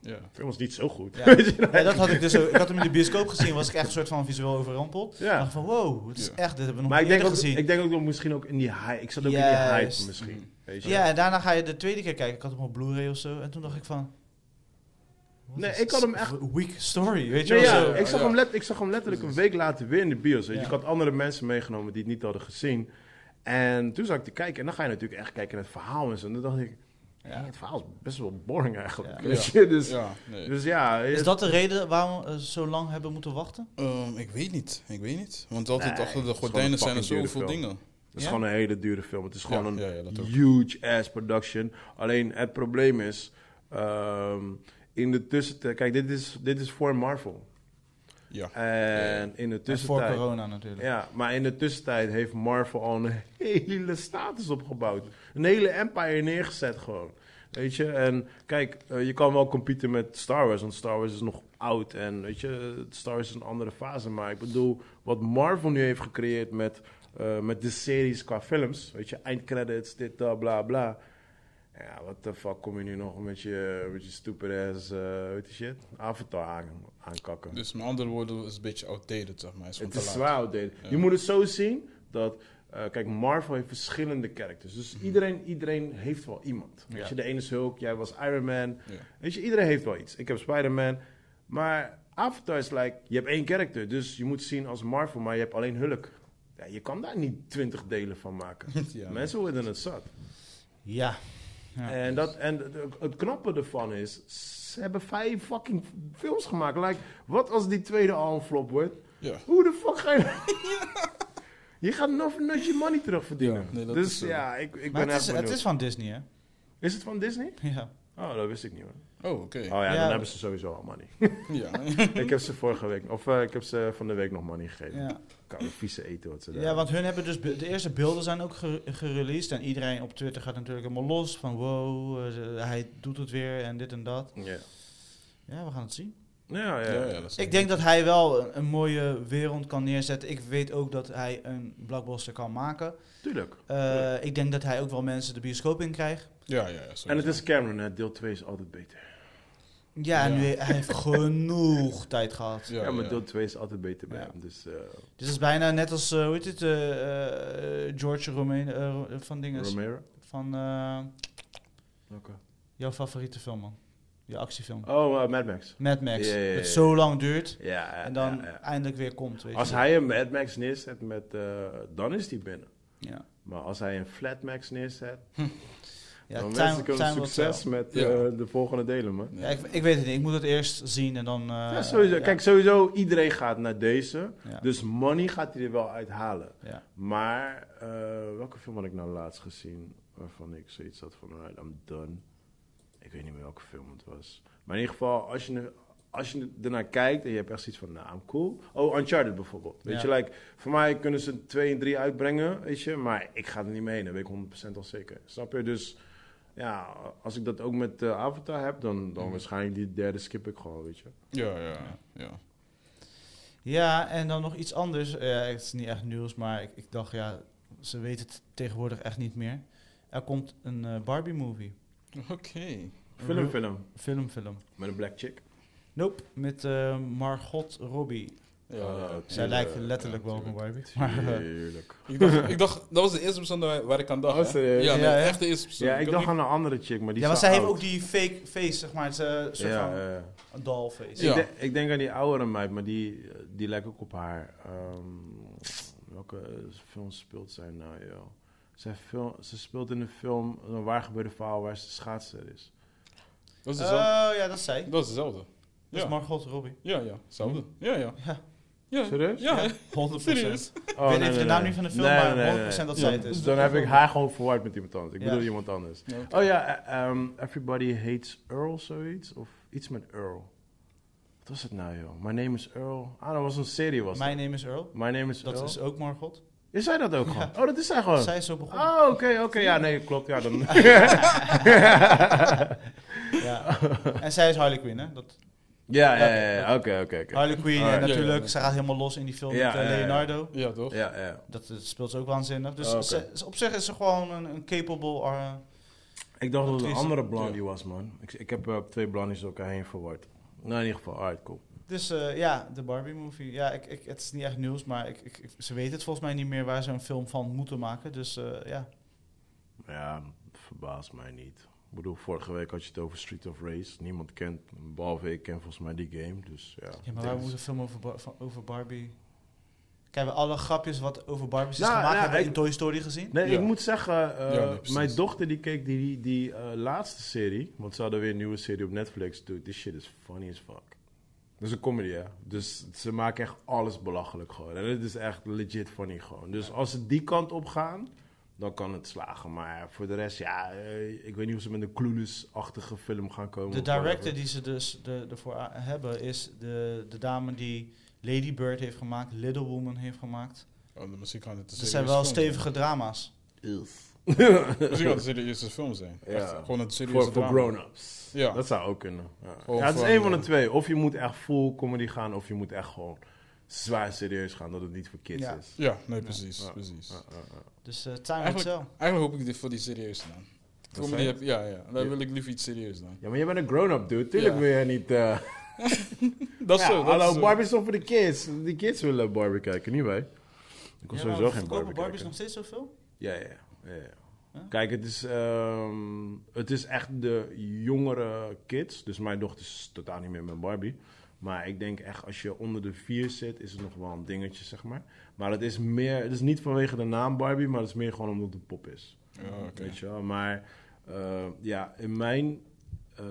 Ja. de film was niet zo goed. Ja. Dat had ik dus ook. Ik had hem in de bioscoop gezien, was ik echt een soort van visueel overrompeld. Ik Ja. dacht van, wow, het is Ja. echt, dit hebben we nog Maar ik niet denk, eerder ook, gezien. ik denk ook nog misschien ook in die hype. Ik zat ook in die hype misschien. Weet je? ja, en daarna ga je de tweede keer kijken. Ik had hem op Blu-ray of zo. En toen dacht ik van... Nee, is ik had hem echt- Weak story, weet je Nee, wel ja, zo. ik, zag Ja. hem let, ik zag hem letterlijk een week later weer in de bios. Weet je. Ik had andere mensen meegenomen die het niet hadden gezien. En toen zat ik te kijken en dan ga je natuurlijk echt kijken naar het verhaal en zo. En toen dacht ik, Ja. het verhaal is best wel boring eigenlijk. Ja. Dus, Ja, nee. dus ja. Is het- dat de reden waarom we zo lang hebben moeten wachten? Ehm, ik weet niet, ik weet niet. Want altijd Nee, achter de is gordijnen zijn er zoveel film. dingen. Het is Ja? gewoon een hele dure film. Het is gewoon Ja, een huge ass production. Alleen het probleem is, ehm, in de tussentijd, kijk, dit is, dit is voor Marvel. Ja. En in de En voor tussentijd, corona natuurlijk. ja, maar in de tussentijd heeft Marvel al een hele status opgebouwd. Een hele empire neergezet gewoon. Weet je, en kijk, eh, je kan wel competen met Star Wars, want Star Wars is nog oud en weet je, Star Wars is een andere fase. Maar ik bedoel, wat Marvel nu heeft gecreëerd met, eh, met de series qua films, weet je, eindcredits, dit, dat, bla bla. Ja, wat de fuck kom je nu nog met je, met je stupid ass, eh weet je shit, Avatar aan, aankakken. Dus met andere woorden, is een beetje outdated, zeg maar. Het is, Het is zwaar outdated. Ja. Je moet het zo zien dat... eh, kijk, Marvel heeft verschillende characters. Dus Mhm. iedereen, iedereen heeft wel iemand. Ja. Weet je, de ene is Hulk, jij was Iron Man. Ja. Weet je, iedereen heeft wel iets. Ik heb Spider-Man. Maar Avatar is like, je hebt één character. Dus je moet zien als Marvel, maar je hebt alleen Hulk. Ja, je kan daar niet twintig delen van maken. Ja. Mensen worden het zat. Ja. Ja. En, dat, en het knappe ervan is, ze hebben vijf fucking films gemaakt. Like, wat als die tweede al een flop wordt? Ja. Hoe de fuck ga je... je gaat nog nooit je money terugverdienen. Ja, nee, dat dus is zo. ja, ik, ik Maar ben het echt is, benieuwd. het is van Disney, hè? Is het van Disney? Ja. Oh, dat wist ik niet hoor. Oh, oké. Oh ja, Ja. dan hebben ze sowieso al money. Ja. ik heb ze vorige week, of eh, ik heb ze van de week nog money gegeven. Ja. Koude vieze eten wat ze daar ja, want hun hebben dus... De eerste beelden zijn ook ge- gereleased. En iedereen op Twitter gaat natuurlijk helemaal los. Van wow, eh, hij doet het weer en dit en dat. Ja. Ja, we gaan het zien. Ja, ja. Ja, ja, dat is Ik denk dat hij wel een, een mooie wereld kan neerzetten. Ik weet ook dat hij een blockbuster kan maken. Tuurlijk. Eh, ik denk dat hij ook wel mensen de bioscoop in krijgt. Ja, ja. En het is Cameron, hè. deel 2 is altijd beter. Ja, en Ja. nu hij heeft genoeg tijd gehad. Ja, maar ja. deel 2 is altijd beter bij Ja. hem. Dus eh Dus het is bijna net als, eh, hoe heet het, eh, George eh, van dingen. Romero. Van eh, jouw favoriete film, man. Je actiefilm. Oh, Mad Max. Mad Max. Dat ja. zo lang duurt Ja, en dan ja, ja. eindelijk weer komt. Weet Als je. hij een Mad Max neerzet met, eh, dan is hij binnen. Ja, Maar als hij een Flat Max neerzet, ja dan time- wens ik hem succes met Ja. eh, de volgende delen, man. Ja, ik, ik weet het niet. Ik moet het eerst zien en dan... eh, ja, sowieso. ja. Kijk, sowieso, iedereen gaat naar deze. Ja. Dus money gaat hij er wel uithalen. Ja. Maar, eh, welke film had ik nou laatst gezien? Waarvan ik zoiets had van, alright, I'm done. Ik weet niet meer welke film het was. Maar in ieder geval, als je, als je ernaar kijkt en je hebt echt zoiets van, nou, I'm cool. Oh, Uncharted bijvoorbeeld. Weet Ja. je, like, voor mij kunnen ze 2 en 3 uitbrengen, weet je. Maar ik ga er niet mee heen, dat weet ik 100% al zeker. Snap je? Dus, ja, als ik dat ook met eh, Avatar heb, dan, dan Mhm. waarschijnlijk die derde skip ik gewoon, weet je. Ja, ja, ja. Ja, en dan nog iets anders. Ja, het is niet echt nieuws, maar ik, ik dacht, ja, ze weten het tegenwoordig echt niet meer. Er komt een eh, Barbie-movie. Oké. Film, film. Film, film. Met een black chick. Nope, met eh, Margot Robbie. Ja, Oh. Zij lijkt ja, letterlijk wel op een. Maar, eh. Ik dacht, ik dacht, dat was de eerste persoon waar waar ik aan dacht. Oh, hè? Ja, nee, Ja, ja. echt de eerste persoon. Ja, ik dacht niet- aan een andere chick, maar die ja, al zij heeft ook die fake face, zeg maar. Het is een soort Ja, van ja. een doll face. Ja. Ik, denk, ik denk aan die oudere meid, maar die, die lijkt ook op haar. Ehm, welke film speelt zij nou, joh? Zij film, ze speelt in een film, een waar gebeurde verhaal waar ze schaatser is. Dat is Oh, dezelfde. ja, dat is zij. Dat is dezelfde. Dat is Margot Robbie. ja, ja. Hetzelfde. Ja, ja. Ja. Serieus? Ja, ja 100%. serieus. Oh, weet even de naam niet van de film, maar 100% dat zij het is. Dus dan heb ik haar gewoon verward met iemand anders. Ik Ja. bedoel iemand anders. Oh ja, eh, ehm, Everybody Hates Earl, zoiets? Of iets met Earl. Wat was het nou, joh? My Name is Earl. Ah, dat was een serie, was My name is Earl. My Name is Dat Earl. is ook Margot. Is zij dat ook Ja. gewoon? Oh, dat is zij gewoon. Zij is zo begonnen. Oh, oké, oké. Ja, nee, klopt. Ja, dan... Ja. En zij is Harley Quinn, hè? Dat, ja, ja, ja, ja. Oké, oké, oké. Harley Quinn, en Alright. natuurlijk, ze gaat helemaal los in die film met eh. Leonardo. Ja, toch? Ja, ja. Dat eh, speelt ze ook waanzinnig. Dus Oh, op zich is ze gewoon een, capable... eh, Ik dacht dat het een andere blondie was, man. Ik, ik heb eh, twee blondies door elkaar heen verward. Nou, in ieder geval, alright, cool. dus eh, ja, de Barbie-movie. Ja, ik, ik, het is niet echt nieuws, maar ik, ik, ze weten het volgens mij niet meer waar ze een film van moeten maken. Dus eh, ja. Ja, verbaast mij niet. Ik bedoel, vorige week had je het over Street of Race. Niemand kent, behalve ik ken volgens mij die game. Dus ja. ja maar waar moet een film over, Bar- van- over Barbie Kijk, we alle grapjes wat over Barbies is Nou, gemaakt, nou, hebben we ik- in Toy Story gezien. Nee, Ja. ik moet zeggen, eh, Ja, nee, precies. mijn dochter die keek die, die eh, laatste serie, want ze hadden weer een nieuwe serie op Netflix. Dude, this shit is funny as fuck. Dat is een comedy, hè. Dus ze maken echt alles belachelijk gewoon. En het is echt legit funny gewoon. Dus als ze die kant op gaan, dan kan het slagen. Maar voor de rest, ja, eh, ik weet niet of ze met een Clueless-achtige film gaan komen. De director die ze dus de, ervoor hebben is de, de dame die Lady Bird heeft gemaakt, Little Woman heeft gemaakt. Oh, de muziek kan het zijn wel stevige drama's. zijn. Misschien kan het een serieuze film zijn. Ja. Echt, gewoon een serieuze Voor, grown-ups. Ja. Dat zou ook kunnen. Ja, ja het is één van de eh, twee. Of je moet echt full comedy gaan, of je moet echt gewoon zwaar serieus gaan, dat het niet voor kids Ja. is. Ja, nee, precies. Ja. precies. Ja. Dus eh time will Eigenlijk- tell. Eigenlijk hoop ik dit voor die serieus dan. Comedy heb, ja, ja. Dan Ja. wil ik liever iets serieus dan. Ja, maar je bent een grown-up, dude. Tuurlijk Ja. wil je niet... eh Dat is ja, zo. Dat hallo, is. Barbie is toch voor de kids. Die kids willen Barbie kijken, niet wij. Ik Ja, sowieso geen Barbie Barbies kijken. nog steeds zoveel? Ja, ja, ja. ja. Ja? Kijk, het is, ehm, het is echt de jongere kids. Dus mijn dochter is totaal niet meer met Barbie. Maar ik denk echt, als je onder de vier zit, is het nog wel een dingetje, zeg maar. Maar het is meer, het is niet vanwege de naam Barbie, maar het is meer gewoon omdat het een pop is. Oké. Weet je wel. Maar eh, ja, in mijn, eh,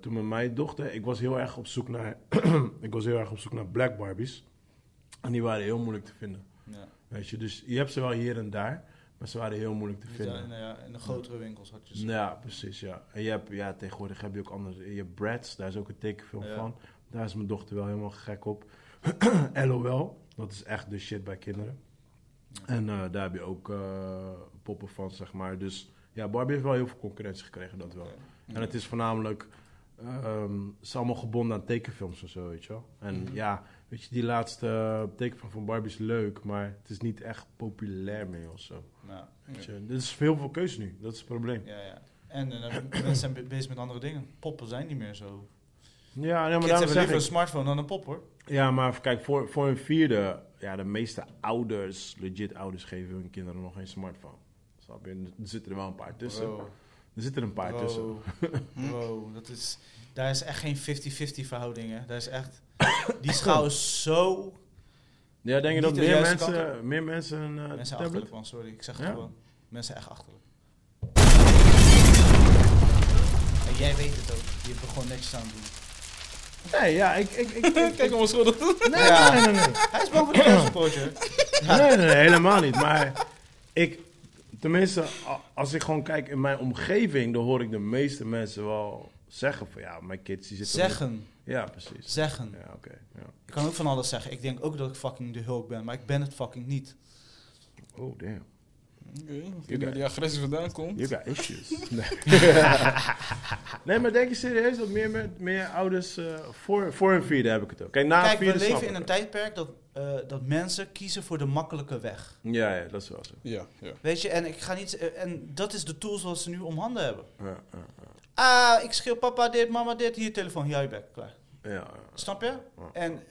toen met mijn dochter, ik was heel erg op zoek naar, ik was heel erg op zoek naar black Barbies. En die waren heel moeilijk te vinden. Ja. Weet je, dus je hebt ze wel hier en daar, maar ze waren heel moeilijk te vinden. ja, in de grotere winkels had je ze. Ja, precies, ja. En je hebt, ja, tegenwoordig heb je ook andere... Je hebt Bratz, daar is ook een tekenfilm van. Daar is mijn dochter wel helemaal gek op. LOL, dat is echt de shit bij kinderen. En eh, daar heb je ook eh, poppen van, zeg maar. Dus ja, Barbie heeft wel heel veel concurrentie gekregen, dat wel. En het is voornamelijk... ehm, het is allemaal gebonden aan tekenfilms en zo, weet je wel. En ja, weet je, die laatste eh, tekenfilm van Barbie is leuk, maar het is niet echt populair meer of zo. Weet je. Er is heel veel keuze nu, dat is het probleem. Ja, ja. En mensen zijn be- bezig met andere dingen. Poppen zijn niet meer zo. Ja, ja maar Kids hebben liever een smartphone dan een pop hoor. ja, maar kijk, voor, voor een vierde, ja, de meeste ouders, legit ouders, geven hun kinderen nog geen smartphone. Snap je? Er zitten er wel een paar tussen. Bro, Er zitten er een paar tussen. bro, bro, dat is, daar is echt geen 50-50 verhouding hè. Daar is echt, die schaal is zo... Ja, denk je dat meer mensen, meer mensen een eh, Mensen tablet? achterlijk man, sorry. Ik zeg het Ja? gewoon. Mensen echt achterlijk. En jij weet het ook. Je hebt er gewoon netjes aan het doen. Nee, ja, ik... ik, ik, ik- Kijk om nee, Ja. nee, nee, nee. Hij is boven de perspootje. Nee, nee, nee, helemaal niet. Maar ik, tenminste, a- als ik gewoon kijk in mijn omgeving, dan hoor ik de meeste mensen wel zeggen van ja, mijn kids die zitten... Zeggen. Ja, precies. Zeggen. Ja, oké. ja. Ik kan ook van alles zeggen. Ik denk ook dat ik fucking de hulk ben, maar ik ben het fucking niet. Oh, damn. Oké, agressie vandaan komt. You got issues. Nee. nee, maar denk je serieus dat meer, meer, meer ouders... eh, voor, voor een vierde heb ik het ook. Kijk, na Kijk, we leven in een tijdperk dat, eh, dat mensen kiezen voor de makkelijke weg. Ja, ja, dat is wel zo. Ja, ja. Weet je, en ik ga niet. eh, En dat is de tools wat ze nu om handen hebben. Ja, ja, Ah, ik schreeuw papa dit, mama dit, hier telefoon, hier je bek, klaar. ja. ja. Snap je? Ja. En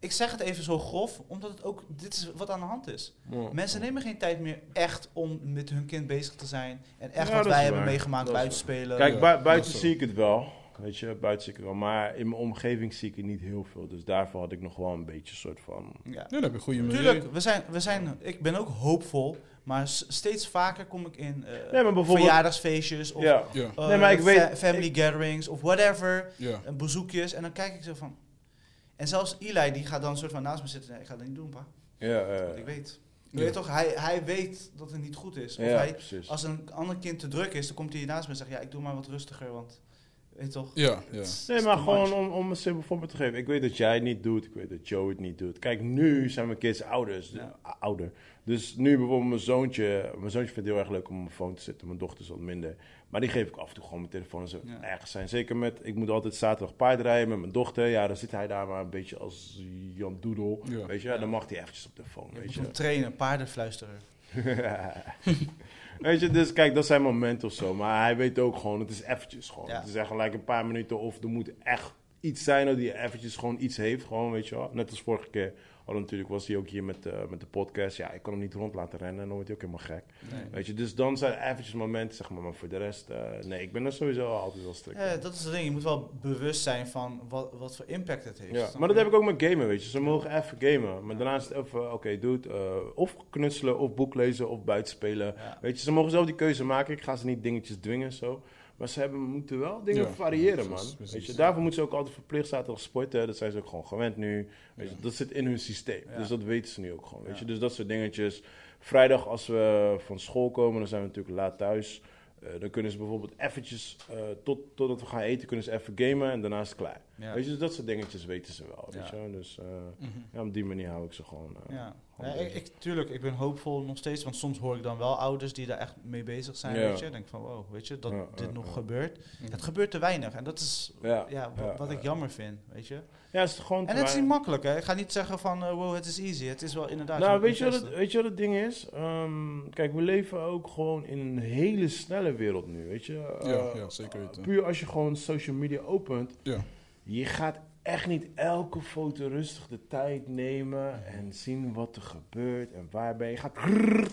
ik zeg het even zo grof, omdat het ook, dit is wat aan de hand is. Ja. Mensen nemen geen tijd meer echt om met hun kind bezig te zijn. En echt Ja, wat dat wij hebben waar. meegemaakt, Dat buiten spelen. Kijk, dat buiten zie ik het wel. Weet je, buiten zie ik het wel. Maar in mijn omgeving zie ik het niet heel veel. Dus daarvoor had ik nog wel een beetje een soort van... ja. Ja, dan heb je goede milieu. Tuurlijk, we zijn, we zijn, ik ben ook hoopvol, maar steeds vaker kom ik in eh, Nee, maar bijvoorbeeld... verjaardagsfeestjes of Ja. Eh, Nee, maar ik weet- fa- family gatherings of whatever, ja. en bezoekjes. En dan kijk ik zo van... En zelfs Eli, die gaat dan een soort van naast me zitten. Nee, ik ga dat niet doen, pa. Ja, Want ik weet. Je Ja. weet toch, hij, hij weet dat het niet goed is. Of ja, hij, precies. als een ander kind te druk is, dan komt hij naast me en zegt... Ja, ik doe maar wat rustiger, want... Weet je toch? Ja, ja. Nee, maar gewoon om, om een simpel voorbeeld te geven. Ik weet dat jij het niet doet. Ik weet dat Joe het niet doet. Kijk, nu zijn mijn kids ouders. Ja. ouder. Dus nu bijvoorbeeld mijn zoontje. Mijn zoontje vindt het heel erg leuk om op mijn phone te zitten. Mijn dochter is wat minder. Maar die geef ik af en toe gewoon mijn telefoon als ze Ja. ergens zijn. Zeker met, ik moet altijd zaterdag paardrijden met mijn dochter. Ja, dan zit hij daar maar een beetje als Jan Doedel. Ja. Weet je, Ja. dan mag hij eventjes op de phone. Je Weet je. trainen, paardenfluisteren. Weet je, dus kijk, dat zijn momenten of zo. Maar hij weet ook gewoon, het is eventjes gewoon. Het is echt gelijk een paar minuten of er moet echt iets zijn dat hij eventjes gewoon iets heeft. Gewoon, weet je wel. Net als vorige keer hadden natuurlijk, was hij ook hier met, eh, met de podcast. Ja, ik kon hem niet rond laten rennen en dan wordt hij ook helemaal gek. Nee. Weet je, dus dan zijn er eventjes momenten, zeg maar, maar voor de rest, eh, nee, ik ben er sowieso altijd wel strikt. Ja, dat is het ding. Je moet wel bewust zijn van wat, wat voor impact het heeft. Ja, maar dat heb ik ook met gamen, weet je. Ze mogen even gamen. Maar daarna is het even, oké, doe het. eh, of knutselen, of boek lezen, of buitenspelen. Ja. Weet je, ze mogen zelf die keuze maken. Ik ga ze niet dingetjes dwingen, zo. Maar ze hebben, moeten wel dingen Ja, variëren, ja, man. precies. Weet je, daarvoor moeten ze ook altijd verplicht zaten als sporten. Dat zijn ze ook gewoon gewend nu. Weet je, Ja. dat zit in hun systeem. Dus dat weten ze nu ook gewoon, weet je. Dus dat soort dingetjes. Vrijdag als we van school komen, dan zijn we natuurlijk laat thuis. Eh, dan kunnen ze bijvoorbeeld eventjes, eh, tot, totdat we gaan eten, kunnen ze even gamen en daarna is het klaar. Ja. Weet je, dus dat soort dingetjes weten ze wel. Weet Ja. je? Dus eh, Mhm. ja, op die manier hou ik ze gewoon. eh, Ja. gewoon ik, ik, tuurlijk, ik ben hoopvol nog steeds, want soms hoor ik dan wel ouders die daar echt mee bezig zijn, Ja. weet je. Ik denk van, wow, weet je, dat Ja, dit nog gebeurt. Mhm. Het gebeurt te weinig en dat is ja, ja, wa- ja, wat ik ja. jammer vind, weet je. Ja, het is gewoon. En het is niet makkelijk, hè. Ik ga niet zeggen van, eh, wow, het is easy. Het is wel inderdaad... Nou, weet je, wat het, weet je wat het ding is? Ehm, kijk, we leven ook gewoon in een hele snelle wereld nu, weet je? Ja, ja, zeker weten. Puur als je gewoon social media opent, Ja. Je gaat echt niet elke foto rustig de tijd nemen en zien wat er gebeurt en waar ben je. Gaat,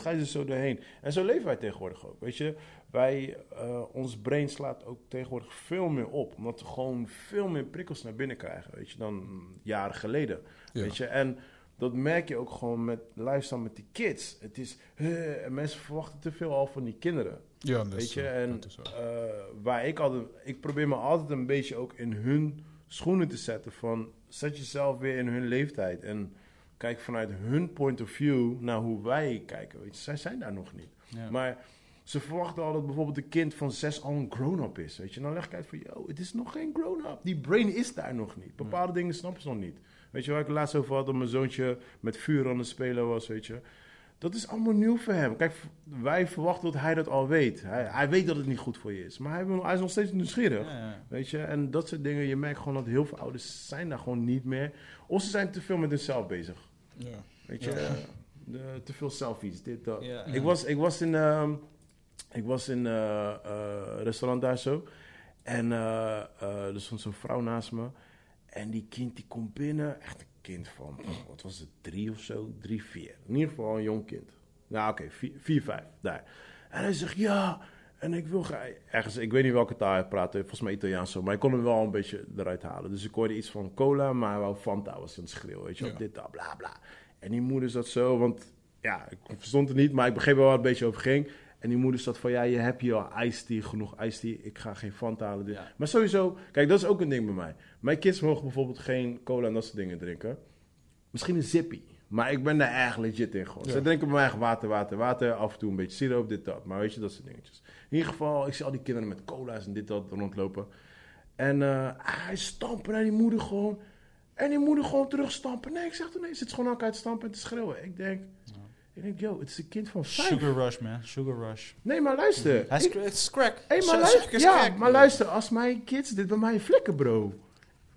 ga je er zo doorheen. En zo leven wij tegenwoordig ook, weet je? Wij, eh, ons brain slaat ook tegenwoordig veel meer op, omdat we gewoon veel meer prikkels naar binnen krijgen, weet je, dan jaren geleden. Ja. Weet je, en dat merk je ook gewoon met lifestyle met die kids. Het is, eh, en mensen verwachten te veel al van die kinderen. Ja, dat weet is je, zo. en eh, waar ik altijd, ik probeer me altijd een beetje ook in hun schoenen te zetten. Van zet jezelf weer in hun leeftijd en kijk vanuit hun point of view naar hoe wij kijken. Weet je, zij zijn daar nog niet. Ja. Maar ze verwachten al dat bijvoorbeeld een kind van zes al een grown-up is. Weet je, dan leg ik uit van, yo, het is nog geen grown-up. Die brain is daar nog niet. Bepaalde dingen snappen ze nog niet. Weet je waar ik het laatst over had, dat mijn zoontje met vuur aan het spelen was, weet je. Dat is allemaal nieuw voor hem. Kijk, wij verwachten dat hij dat al weet. Hij, hij weet dat het niet goed voor je is. Maar hij, hij is nog steeds nieuwsgierig. Ja, ja. Weet je, en dat soort dingen. Je merkt gewoon dat heel veel ouders zijn daar gewoon niet meer. Of ze zijn te veel met hunzelf bezig. Ja. Weet je, Ja. eh, de, te veel selfies, dit, dat. Ja. Ik, was, ik was in, ehm ik was in eh, eh, restaurant daar zo. En eh, eh, er stond zo'n vrouw naast me. En die kind die komt binnen. Echt een kind van, wat was het, drie of zo? Drie, vier. In ieder geval een jong kind. Nou oké, vier, vier, vijf, daar. En hij zegt, ja, en ik wil graag... Ergens, ik weet niet welke taal hij praatte, volgens mij Italiaans zo. Maar ik kon hem wel een beetje eruit halen. Dus ik hoorde iets van cola, maar hij wou Fanta, was aan het schreeuwen. Weet je wel, Ja. dit, dat, bla, bla. En die moeder zat zo, want ja, ik verstond het niet, maar ik begreep wel waar het een beetje over ging. En die moeder zat van, ja, je hebt hier al iced tea, genoeg iced tea. Ik ga geen Fanta halen. Ja. Maar sowieso, kijk, dat is ook een ding bij mij. Mijn kids mogen bijvoorbeeld geen cola en dat soort dingen drinken. Misschien een zippy. Maar ik ben daar erg legit in gewoon. Ja. Ze drinken bij mij echt water, water, water. Af en toe een beetje siroop, dit, dat. Maar weet je, dat soort dingetjes. In ieder geval, ik zie al die kinderen met cola's en dit, dat rondlopen. En eh, hij stampen naar die moeder gewoon. En die moeder gewoon terugstampen. Nee, ik zeg toch nee, ze zit gewoon elkaar te stampen en te schreeuwen. Ik denk, ik denk, yo, het is een kind van vijf. Sugar rush, man. Sugar rush. Nee, maar luister. Hij is, Ik- het is crack. Su- maar, luister, is ja, crack. maar luister, als mijn kids dit bij mij flikken, bro.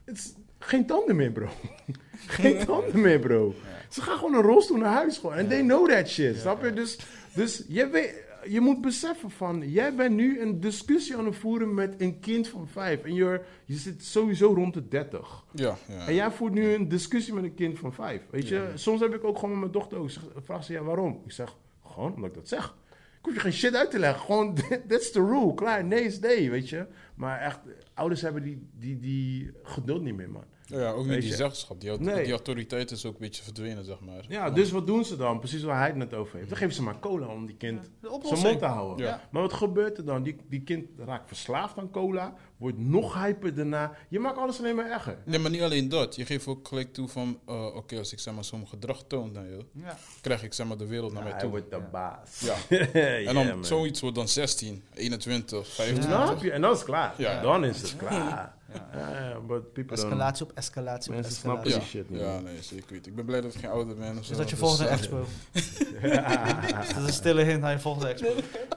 Het is geen tanden meer, bro. geen tanden meer, bro. Ze gaan gewoon een rolstoel naar huis gewoon. En they know that shit, snap je? Dus, dus je, weet, je moet beseffen van, jij bent nu een discussie aan het voeren met een kind van vijf. En je zit sowieso rond de dertig. Ja, ja. En jij voert nu een discussie met een kind van vijf. Weet je, Ja. soms heb ik ook gewoon met mijn dochter ook. Vraag ze, ja, waarom? Ik zeg, gewoon omdat ik dat zeg. Ik hoef je geen shit uit te leggen. Gewoon, that's the rule. Klaar, nee is nee, weet je. Maar echt, ouders hebben die, die, die geduld niet meer, man. Ja, ook niet die zeggenschap. Die, Nee. die autoriteit is ook een beetje verdwenen, zeg maar. Ja, dus wat doen ze dan? Precies waar hij het net over heeft. Dan geven ze maar cola om die kind De zijn mond te houden. Ja. Maar wat gebeurt er dan? Die, die kind raakt verslaafd aan cola, wordt nog hyper daarna. Je maakt alles alleen maar erger. Nee, maar niet alleen dat. Je geeft ook gelijk toe van, eh, oké, als ik zeg maar zo'n gedrag toon naar je, Ja. krijg ik zeg maar de wereld naar mij hij toe. wordt de Ja. baas. Ja. en En dan zoiets wordt dan 16, 21, 25. Snap je? En dan is het klaar. Ja. Dan is het klaar. Ja. But people don't- Escalatie op escalatie op escalatie. snappen Ja, die shit niet. ja, nee, zeker weten. Ik ben blij dat ik geen ouder ben. of zo. Is dat je Dus, volgende eh, expo? Dat is een stille hint naar je volgende expo.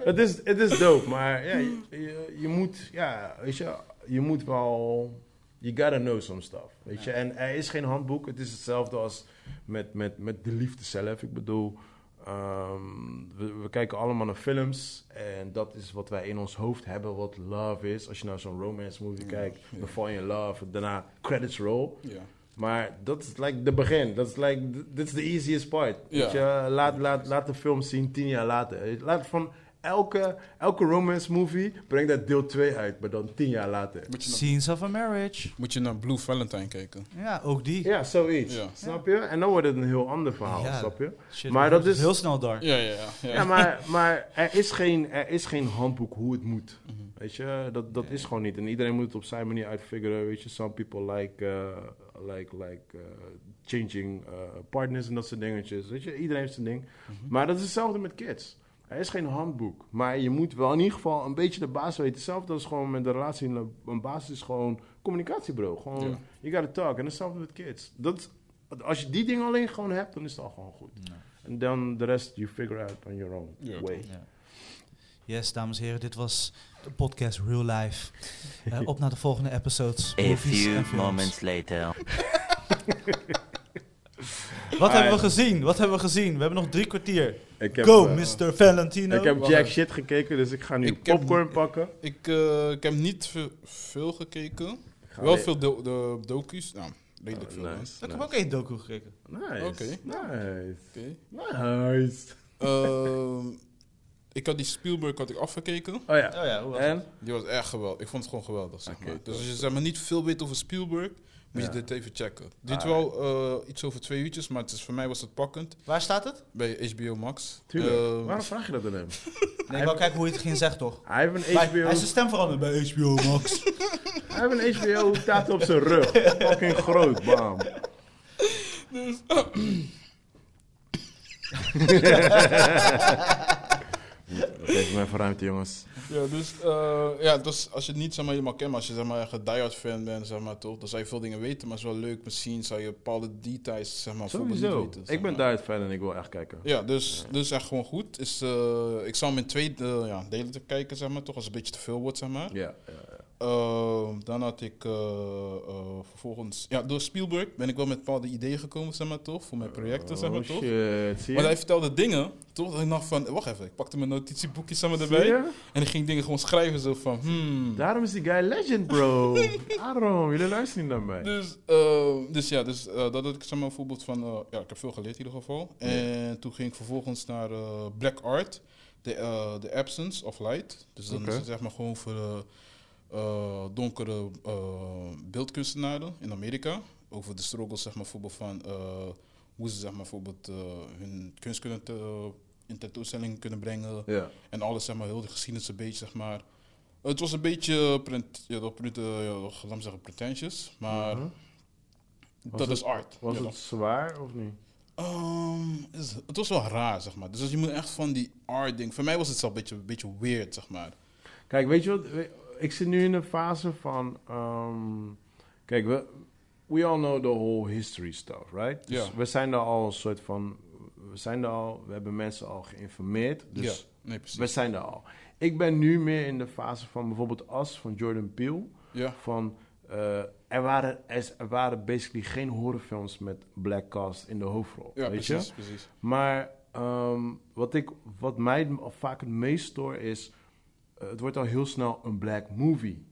Het is, het is dope, maar ja, je, je, je moet, ja, weet je, je moet wel, you gotta know some stuff, weet je. En er is geen handboek, het is hetzelfde als met, met, met de liefde zelf. Ik bedoel, ehm, we, we kijken allemaal naar films en dat is wat wij in ons hoofd hebben, wat love is. Als je naar zo'n romance movie kijkt, ja. dan val je in love, daarna credits roll. Ja. Maar dat is like de begin. Dat is like, dit is de easiest part. Weet je, laat, laat, laat de film zien tien jaar later. Laat van elke, elke romance movie, breng dat deel 2 uit, maar dan tien jaar later. Moet je, naar, Scenes of a Marriage. moet je naar Blue Valentine kijken. Ja, ook die. Ja, zoiets. Ja. Snap je? En dan wordt het een heel ander verhaal, Ja. snap je? Shit, Maar dat is- heel snel dark. Ja, ja, ja. ja. Maar, maar er, is geen, er is geen handboek hoe het moet. Mhm. Weet je, dat, dat is gewoon niet. En iedereen moet het op zijn manier uitfiguren. Weet je, some people like, uh, like, like uh, changing uh, partners en dat soort dingetjes. Weet je, iedereen heeft zijn ding. Maar dat is hetzelfde met kids. Er is geen handboek. Maar je moet wel in ieder geval een beetje de basis weten. Hetzelfde als gewoon met de relatie. Een- basis is gewoon communicatie, bro. Gewoon, Ja. you gotta talk. En hetzelfde met kids. Dat, is- als je die dingen alleen gewoon hebt, dan is het al gewoon goed. En dan de rest, you figure out on your own Ja. way. Ja. Yes, dames en heren, dit was de podcast Real Life. Eh, op naar de volgende episodes. A few moments later. Wat hebben we gezien? Wat hebben we gezien? We hebben nog drie kwartier. Ik heb, Go, eh, Mr. Valentino. Ik heb jack shit gekeken, dus ik ga nu Ik heb- popcorn pakken. Ik, eh, ik heb niet veel, veel gekeken. Ga Wel veel do de docu's. Nou, redelijk Oh, veel. nice, ik heb ook één docu gekeken. Nice. Oké. Nice. Oké. Nice. Ehm, ik had die Spielberg had ik afgekeken. Oh ja. Oh ja, hoe was En? Die was echt geweldig. Ik vond het gewoon geweldig, zeg Oké, maar. Dus als je zeg maar, niet veel weet over Spielberg, moet Ja. je dit even checken. Dit Ah, wel eh, iets over twee uurtjes, maar het is, voor mij was het pakkend. Waar staat het? Bij HBO Max. Tuurlijk. Ehm, Waarom vraag je dat aan hem? Nee, ik wou kijken hoe je het ging zeggen, toch? Hij heeft een HBO, Hij is zijn stem veranderd bij HBO Max. hij heeft een HBO tattoo op zijn rug. Fucking groot, bam. Geef me even ruimte, jongens. Ja, dus, eh, ja, dus als je het niet zeg maar, helemaal kent, maar als je zeg maar, echt een diehard fan bent, zeg maar, toch, dan zou je veel dingen weten. Maar het is wel leuk, misschien zou je bepaalde details zeg maar, bijvoorbeeld niet Sowieso. weten. zeg Ik ben daar fan en ik wil echt kijken. Ja, dus, dus echt gewoon goed. Is, eh, ik zal hem in twee eh, ja, delen te kijken, zeg maar, toch, als het een beetje te veel wordt, zeg maar. Ja, ja, Ehm, dan had ik eh, eh, vervolgens... Ja, door Spielberg ben ik wel met bepaalde ideeën gekomen, zeg maar, toch? Voor mijn projecten, zeg maar, Oh toch? shit, Maar hij vertelde dingen, toch? Dat ik dacht van, wacht even, ik pakte mijn notitieboekjes zeg maar, Zie erbij. En ik ging dingen gewoon schrijven, zo van, hmm... Daarom is die guy legend, bro. Daarom, jullie luisteren niet naar mij. Dus, eh, dus ja, dus, eh, dat had ik zeg maar een voorbeeld van... ja, ik heb veel geleerd in ieder geval. En toen ging ik vervolgens naar Black Art. The, the Absence of Light. Dus dan Oké. is het zeg maar gewoon voor eh, donkere eh, beeldkunstenaren in Amerika. Over de struggles, zeg maar, bijvoorbeeld van... eh, hoe ze zeg maar, bijvoorbeeld hun kunst kunnen te- in tentoonstelling kunnen brengen. Ja. En alles, zeg maar, heel de geschiedenis een beetje, zeg maar... Het was een beetje, prent, ja, dat, eh, ja, laat me zeggen, pretentious. Maar Mhm. dat het- is art. Was ja. het zwaar of niet? Ehm, is- het was wel raar, zeg maar. Dus als je moet echt van die art ding... Voor mij was het zelf een beetje, een beetje weird, zeg maar. Kijk, weet je wat? Ik zit nu in een fase van. ehm, kijk, we, we all know the whole history stuff, right? Dus Ja. we zijn er al een soort van. We zijn er al. We hebben mensen al geïnformeerd. Dus ja, nee, precies. we zijn er al. Ik ben nu meer in de fase van bijvoorbeeld As van Jordan Peele. Ja, Van. eh, er, waren, er, waren basically geen horrorfilms met black cast in de hoofdrol. ja weet precies, je? precies. Maar ehm, wat, ik, wat mij vaak het meest stoort is... eh, het wordt al heel snel een black movie.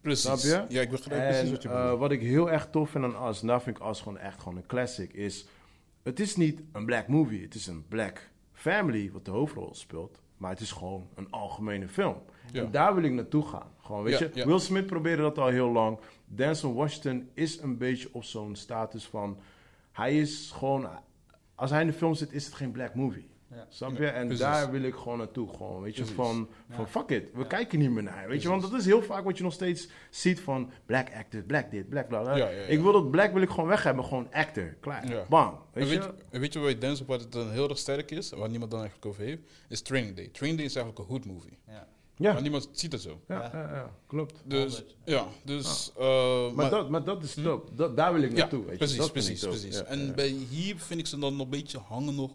Precies. Snap je? Ja, ik begrijp precies En wat je eh, bedoelt. wat ik heel erg tof vind aan Us... en daar vind ik Us gewoon echt gewoon een classic... is... het is niet een black movie. Het is een black family wat de hoofdrol speelt. Maar het is gewoon een algemene film. Ja. En daar wil ik naartoe gaan. Gewoon, weet Ja, je? ja. Will Smith probeerde dat al heel lang. Denzel Washington is een beetje op zo'n status van... Hij is gewoon... Als hij in de film zit, is het geen black movie. Ja. Snap Ja, je? En precies. daar wil ik gewoon naartoe. Gewoon, weet je, Precies. van, van Ja. fuck it. We Ja. kijken niet meer naar. Weet je, want dat is heel vaak wat je nog steeds ziet van black actors, black dit, black bla bla. Ja, ja, ja. Ik wil dat black wil ik gewoon weg hebben. Gewoon actor. Klaar. Ja. Bam. En Weet weet, je? je, en weet je waar je Denzel wat het dan heel erg sterk is, waar niemand dan eigenlijk over heeft, is Training Day. Training Day is eigenlijk een hood movie. Ja. Ja. Maar niemand ziet het zo. Ja, ja, ja, klopt. Dus, ja, dus... eh, Maar, maar- dat, maar dat is dope. Dat, daar wil ik Ja, naartoe. weet je. precies, Dat precies, precies. Ja, en ja. bij hier vind ik ze dan nog een beetje hangen nog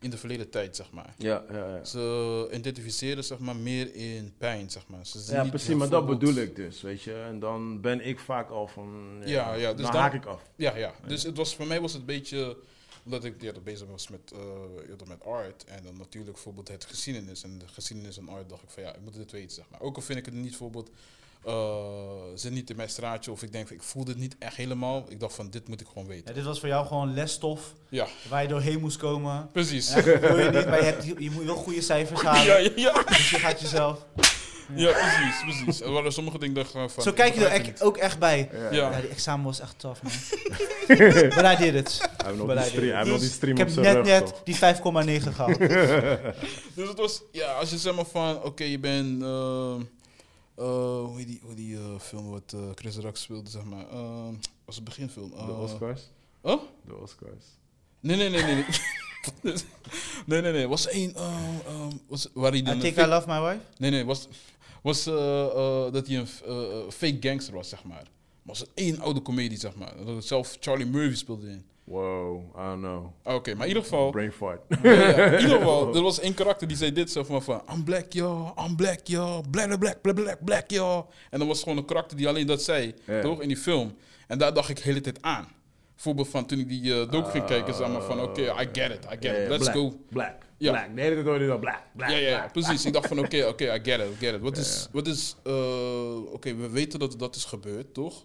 in de verleden tijd, zeg maar. Ja, ja, ja. Ze identificeren zeg maar meer in pijn, zeg maar. Ze zien Ja, precies, maar dat bedoel ik dus, weet je. En dan ben ik vaak al van... Ja, ja, dus dan dan- haak ik af. Ja, ja. Dus het was, voor mij was het een beetje... omdat ik ja, bezig was met, ja, met art. En dan natuurlijk bijvoorbeeld het geschiedenis. En de geschiedenis en art dacht ik van ja, ik moet dit weten, zeg maar. Ook al vind ik het niet bijvoorbeeld, eh zit niet in mijn straatje. Of ik denk ik voel dit niet echt helemaal. Ik dacht van dit moet ik gewoon Ja, weten. dit was voor jou gewoon lesstof Ja, waar je doorheen moest komen. precies. Wil je niet, maar je, hebt, je moet wel goede cijfers halen. Ja, ja, ja. Dus je gaat jezelf... ja, precies, precies. Er waren sommige dingen van... Zo kijk je er echt, het ook echt bij. Ja. Ja. Ja, die examen was echt tough, man. But I did it. Hij heeft die hij- stream, hij heeft nog die stream Ik op heb net, net die 5,9 gehaald. Dus het was, ja, als je zeg maar van, oké, je bent, eh, hoe heet die, hoe die eh, film wat eh, Chris Rock speelde, zeg maar, ehm, was het beginfilm. De eh, Oscars. Oh? De Oscars. Nee, nee, nee, nee. nee. nee, nee, nee. Was één, eh, ehm, was, waar hij. I think I love my wife. Nee, nee, was, was eh, eh, dat hij een eh, eh, fake gangster was, zeg maar. Maar was het één oude comedie, zeg maar. Dat het zelf Charlie Murphy speelde in. Wow, I don't know. Oké, maar in ieder geval... Brain fart. Ja, ja, in ieder geval, er was één karakter die zei dit zo van, van I'm black, yo, I'm black, yo, black, black, black, black, black, yo. En dan was gewoon een karakter die alleen dat zei, toch, in die film. En daar dacht ik de hele tijd aan. Bijvoorbeeld van toen ik die uh, docu ging kijken, zeg maar van, oké, I get it, I get it, let's black, go. Black, Ja. black. De hele tijd hoor je dat black, black, Ja, ja, black, precies. Ik dacht van, oké, oké, I get it, I get it. Wat is, wat is, eh, oké, we weten dat dat is gebeurd, toch?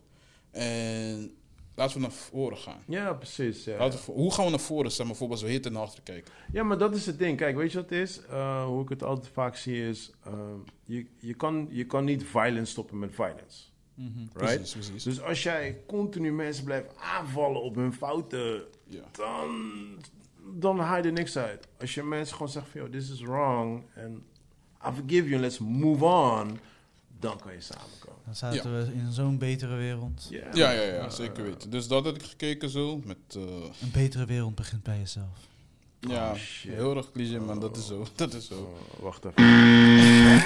En laten we naar voren gaan. Ja, precies. Ja. We, hoe gaan we naar voren, zeg maar, bijvoorbeeld we hier naar achter kijken? Ja, maar dat is het ding. Kijk, weet je wat het is? Eh, hoe ik het altijd vaak zie is... ehm, je, je, kan, je kan niet violence stoppen met violence. Right? Precies, precies. Dus als jij continu mensen blijft aanvallen op hun fouten... Ja. Dan, dan haal je er niks uit. Als je mensen gewoon zegt van... Yo, this is wrong. En I forgive you and let's move on. Dan kan je samenkomen. Dan zaten we in zo'n betere wereld. Ja, Ja, ja, ja, zeker weten. Dus dat had ik gekeken zo, met... eh, Een betere wereld begint bij jezelf. Ja, Oh, shit. heel erg cliché, man. Dat is zo. Dat is zo. Oh, wacht even.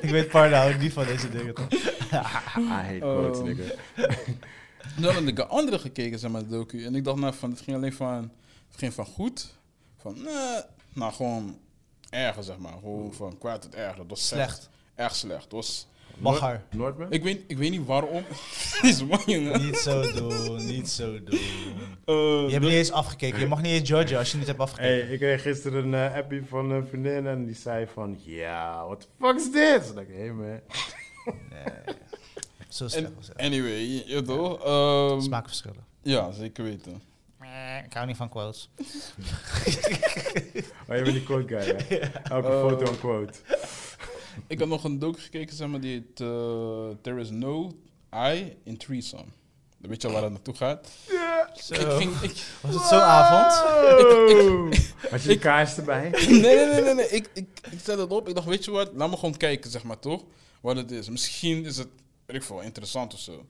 Ik weet Parda houdt niet van deze dingen toch? I hate quotes, Oh. nigga. Dan had ik een andere gekeken, zeg maar, de docu. En ik dacht, nou, van, het ging alleen van... Het ging van goed. Van, nee, nou, gewoon erger, zeg maar. Gewoon van kwaad tot erger. Dat was Slecht. Echt slecht. Het was... Bagger. Noordman? Ik weet, ik weet niet waarom. Man, jongen. Niet zo doen, niet zo doen. Eh, Je hebt dat- niet eens afgekeken. Je mag niet eens judgen als je niet hebt afgekeken. Hey, ik kreeg gisteren een appie van een vriendin en die zei van... Ja, what the fuck is dit? Ik dacht, hey man. Nee. Zo slecht en, was het. anyway, je toch? Ehm, Smaakverschillen. ja, zeker weten. Ik hou niet van quotes. Oh, je bent die quote guy, hè? Elke Oh. foto een quote. Ik had nog een docu gekeken, zeg maar, die heet eh, There is no I in Threesome. Weet je al waar het naartoe gaat? Zo. Ik ging, ik, Was het zo'n avond? Had je die kaars erbij? nee, nee, nee, nee, nee. Ik, ik, ik zet het op. Ik dacht, weet je wat? Laat me gewoon kijken, zeg maar, toch? Wat het is. Misschien is het, weet ik veel, interessant of zo.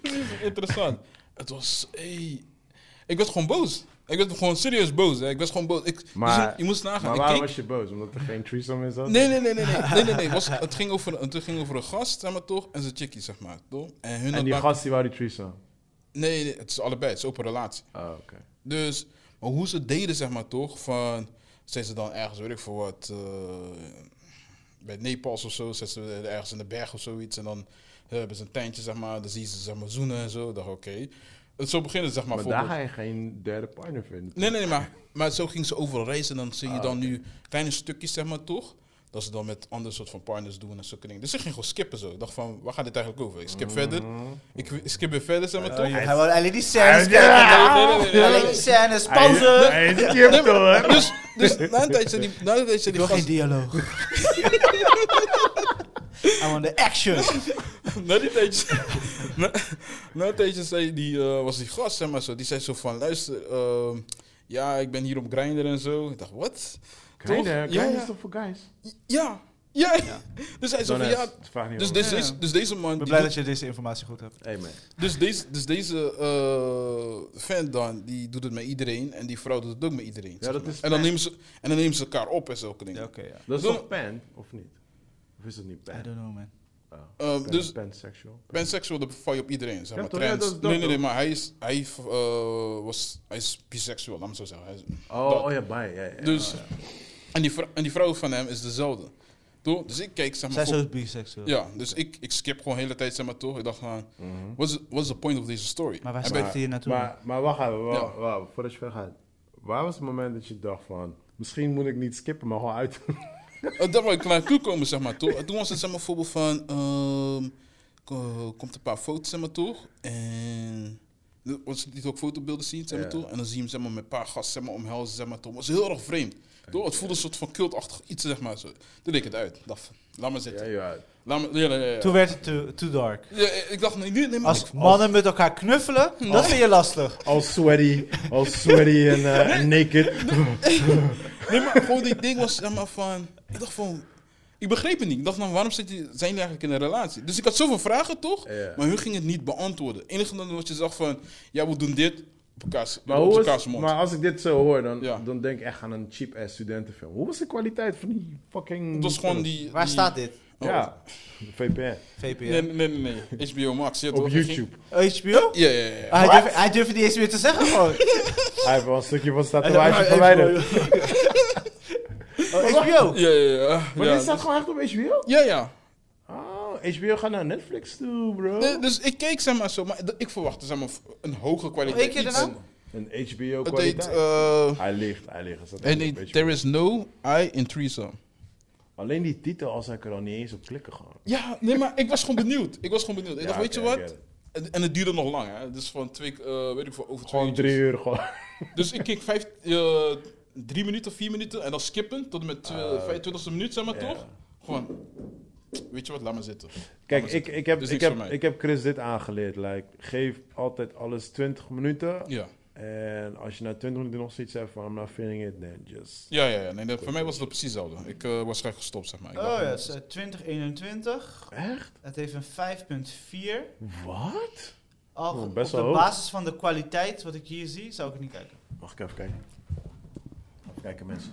Misschien is het interessant. Het was, hey. Ik werd gewoon boos. Ik werd gewoon serieus boos. Hè. Ik was gewoon boos. Ik, dus je, je moest nagaan. Maar ik waarom keek- was je boos? Omdat er geen threesome is? Nee, nee, nee, nee, nee, nee, nee, nee. Het, was, het, ging over, het ging over een gast, zeg maar toch, en zijn chickie, zeg maar, toch? En hun En die gast die wou die threesome? Nee, nee, het is allebei, het is open relatie. Oh, oké. Dus, maar hoe ze deden, zeg maar toch, van, zijn ze dan ergens, weet ik voor wat, eh, bij Nepals of zo, zetten ze ergens in de berg of zoiets, en dan eh, hebben ze een tentje, zeg maar, dan zie je ze, zeg maar, zoenen en zo, dacht oké. Zo beginnen, zeg maar, Maar daar ga je geen derde partner vinden. Nee, nee, nee, maar, maar zo ging ze overal reizen. En dan zie je Ah, dan nu kleine stukjes, zeg maar, toch? Dat ze dan met andere soort van partners doen en zulke dingen. Dus ik ging gewoon skippen zo. Ik dacht van, waar gaat dit eigenlijk over? Ik skip verder. Ik ik skip weer verder, zeg maar, toch? Hij wil alleen die scènes. Alleen die scènes. Pauze. Hij skipt hoor. Dus, dus na een tijdje die, na een tijdje Ik wil geen dialoog. I want the action. Na die tijdje... een tijdje zei die, eh, was die gast, zeg maar zo. Die zei zo van, luister, ehm, ja, ik ben hier op Grindr en zo. Ik dacht, wat? Grindr, Ja, Grindr ja. is toch voor guys? Ja, ja. Dus hij zo Don't van, ja... Dus, dus, Ja. deze, dus deze man... Ik ben die blij doet- dat je deze informatie goed hebt. Hey man. Dus deze, dus deze eh, fan dan, die doet het met iedereen. En die vrouw doet het ook met iedereen. Ja, dat maar. is en, dan nemen ze, en dan nemen ze elkaar op en zulke dingen. Ja, oké, ja. Dat is toch pan, of niet? Of is het niet I pan? don't know, man. Oh, Ehm, pan- dus- pansexual. Pansexual, dat val je op iedereen. Zeg Ja, maar. toch? Ja, Trans. dat is dat nee, nee, nee, maar hij is, hij, eh, was, hij is biseksueel, laat me zo zeggen. Hij is- Oh, dat- oh ja, bij. Ja, ja, Dus, oh, ja. en, die en die vrouw van hem is dezelfde. Toch? Dus ik keek, zeg maar... Zij is biseksueel. ja, dus ik, ik skip gewoon de hele tijd, zeg maar, toch? Ik dacht van, what's, what's the point of deze story? Maar bij- zaten hier naartoe. Maar, maar wacht even, wa- Ja. wa- voordat je verder gaat. Waar was het moment dat je dacht van, misschien moet ik niet skippen, maar gewoon uit. Oh, dat wil ik klaar toekomen, zeg maar, toch? En Toen was het, zeg maar, bijvoorbeeld van... ehm, ko- komt een paar foto's, zeg maar, toch? En... Was liet ook fotobeelden zien, zeg maar, Ja. toch? En dan zie je hem, zeg maar, met een paar gasten, zeg maar, omhelzen, zeg maar, toch? Het was heel erg vreemd. Toch? Het voelde een soort van cultachtig iets, zeg maar. Zo. Toen deed ik het uit. Dacht, laat maar ja, zitten. ja. Laat me, ja, ja. Toen werd het too, too dark. Ja, ik dacht, nee, nee, maar Als ik- mannen met elkaar knuffelen, dat vind je lastig. Al sweaty, al sweaty en eh, en naked. Nee, maar gewoon die ding was zeg maar van. Ik dacht van. Ik begreep het niet. Ik dacht van, waarom zit je, zijn jullie eigenlijk in een relatie? Dus ik had zoveel vragen toch? Ja. Maar hun gingen het niet beantwoorden. Het enige dan wat je zag van. Ja, we doen dit. Op elkaars, Maar, op hoe is, maar als ik dit zo hoor, dan, Ja. dan denk ik echt aan een cheap-ass studentenfilm. Hoe was de kwaliteit van die fucking... het was gewoon die. Waar die- staat dit? Oh, Ja, VPN. VPN. Nee, nee, nee, nee. HBO Max. Op? YouTube. Oh, HBO? Ja, ja, ja. Ah, hij, het niet eens meer te zeggen gewoon. Hij heeft wel een stukje van tatoeage verwijderd. Oh, HBO? Ja, ja, ja. Maar ja, dit staat dus- gewoon echt op HBO? ja, ja. Oh, HBO gaat naar Netflix toe, bro. Nee, dus ik keek zeg maar zo. Maar ik verwachtte zeg maar een hogere kwaliteit. Weet je iets. daarna? Een Het HBO-kwaliteit. heet. eh Hij ligt, hij ligt. En nee, HBO. There is no I in threesome. Alleen die titel, als ik er al niet eens op klikken gewoon. Ja, nee, maar ik was gewoon benieuwd. Ik was gewoon benieuwd. Ik Ja, dacht, weet je wat? En, en het duurde nog lang, hè? Dus van twee, eh, weet ik veel, over twee Gewoon drie uur gewoon. Dus ik keek vijf, eh, drie minuten, vier minuten en dan skippen tot en met uh, Ah. 25e minuut, zeg maar toch? Gewoon, weet je wat, laat maar zitten. Kijk, maar ik, zitten. ik, heb, is ik, heb, ik heb Chris dit aangeleerd. Like, geef altijd alles 20 minuten. Ja, En als je na 20 minuten nog zoiets hebt van I'm not feeling it, then just... ja, ja. ja. Nee, dat- voor mij was het precies hetzelfde. Ik eh, was gelijk gestopt, zeg maar. Ik Oh ja, het is eh, 2021. Echt? Het heeft een 5.4. Wat? Al Oh, op best de wel hoog. basis van de kwaliteit wat ik hier zie, zou ik het niet kijken. Mag ik even kijken? Even kijken mensen.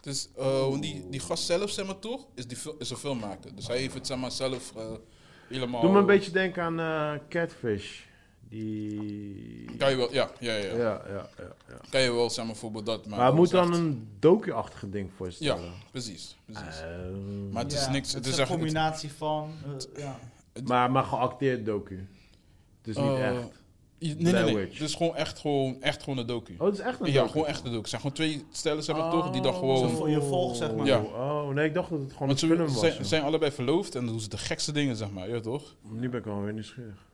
Dus eh, want die, die gast zelf, zeg maar toch, is, die, is een filmmaker. Dus hij heeft het, zeg maar, zelf helemaal... Doe me een beetje denken aan eh, Catfish. Die... Kan je wel, ja, ja, ja. Ja, ja, ja. ja. Kan je wel, zeg maar, bijvoorbeeld dat Maar het moet dan echt- een docu-achtige ding Ja, voorstellen. precies, precies. Ehm, Maar het is Ja, niks, Het het is een combinatie van. eh, ja. maar, maar geacteerd docu. Het is niet Eh, echt. Nee, nee, nee. Het is gewoon echt, gewoon, echt gewoon een docu. Oh, het is echt een ja, docu? gewoon echt een docu. Het zijn gewoon twee stellen, zeg maar Oh, toch, die dan Zo gewoon... voor je volgt, zeg maar. Ja. Oh, nee, ik dacht dat het gewoon Want een ze film was. zijn, joh. zijn allebei verloofd en dan doen ze de gekste dingen, zeg maar. Ja, toch? Nu ben ik wel weer nieuwsgierig.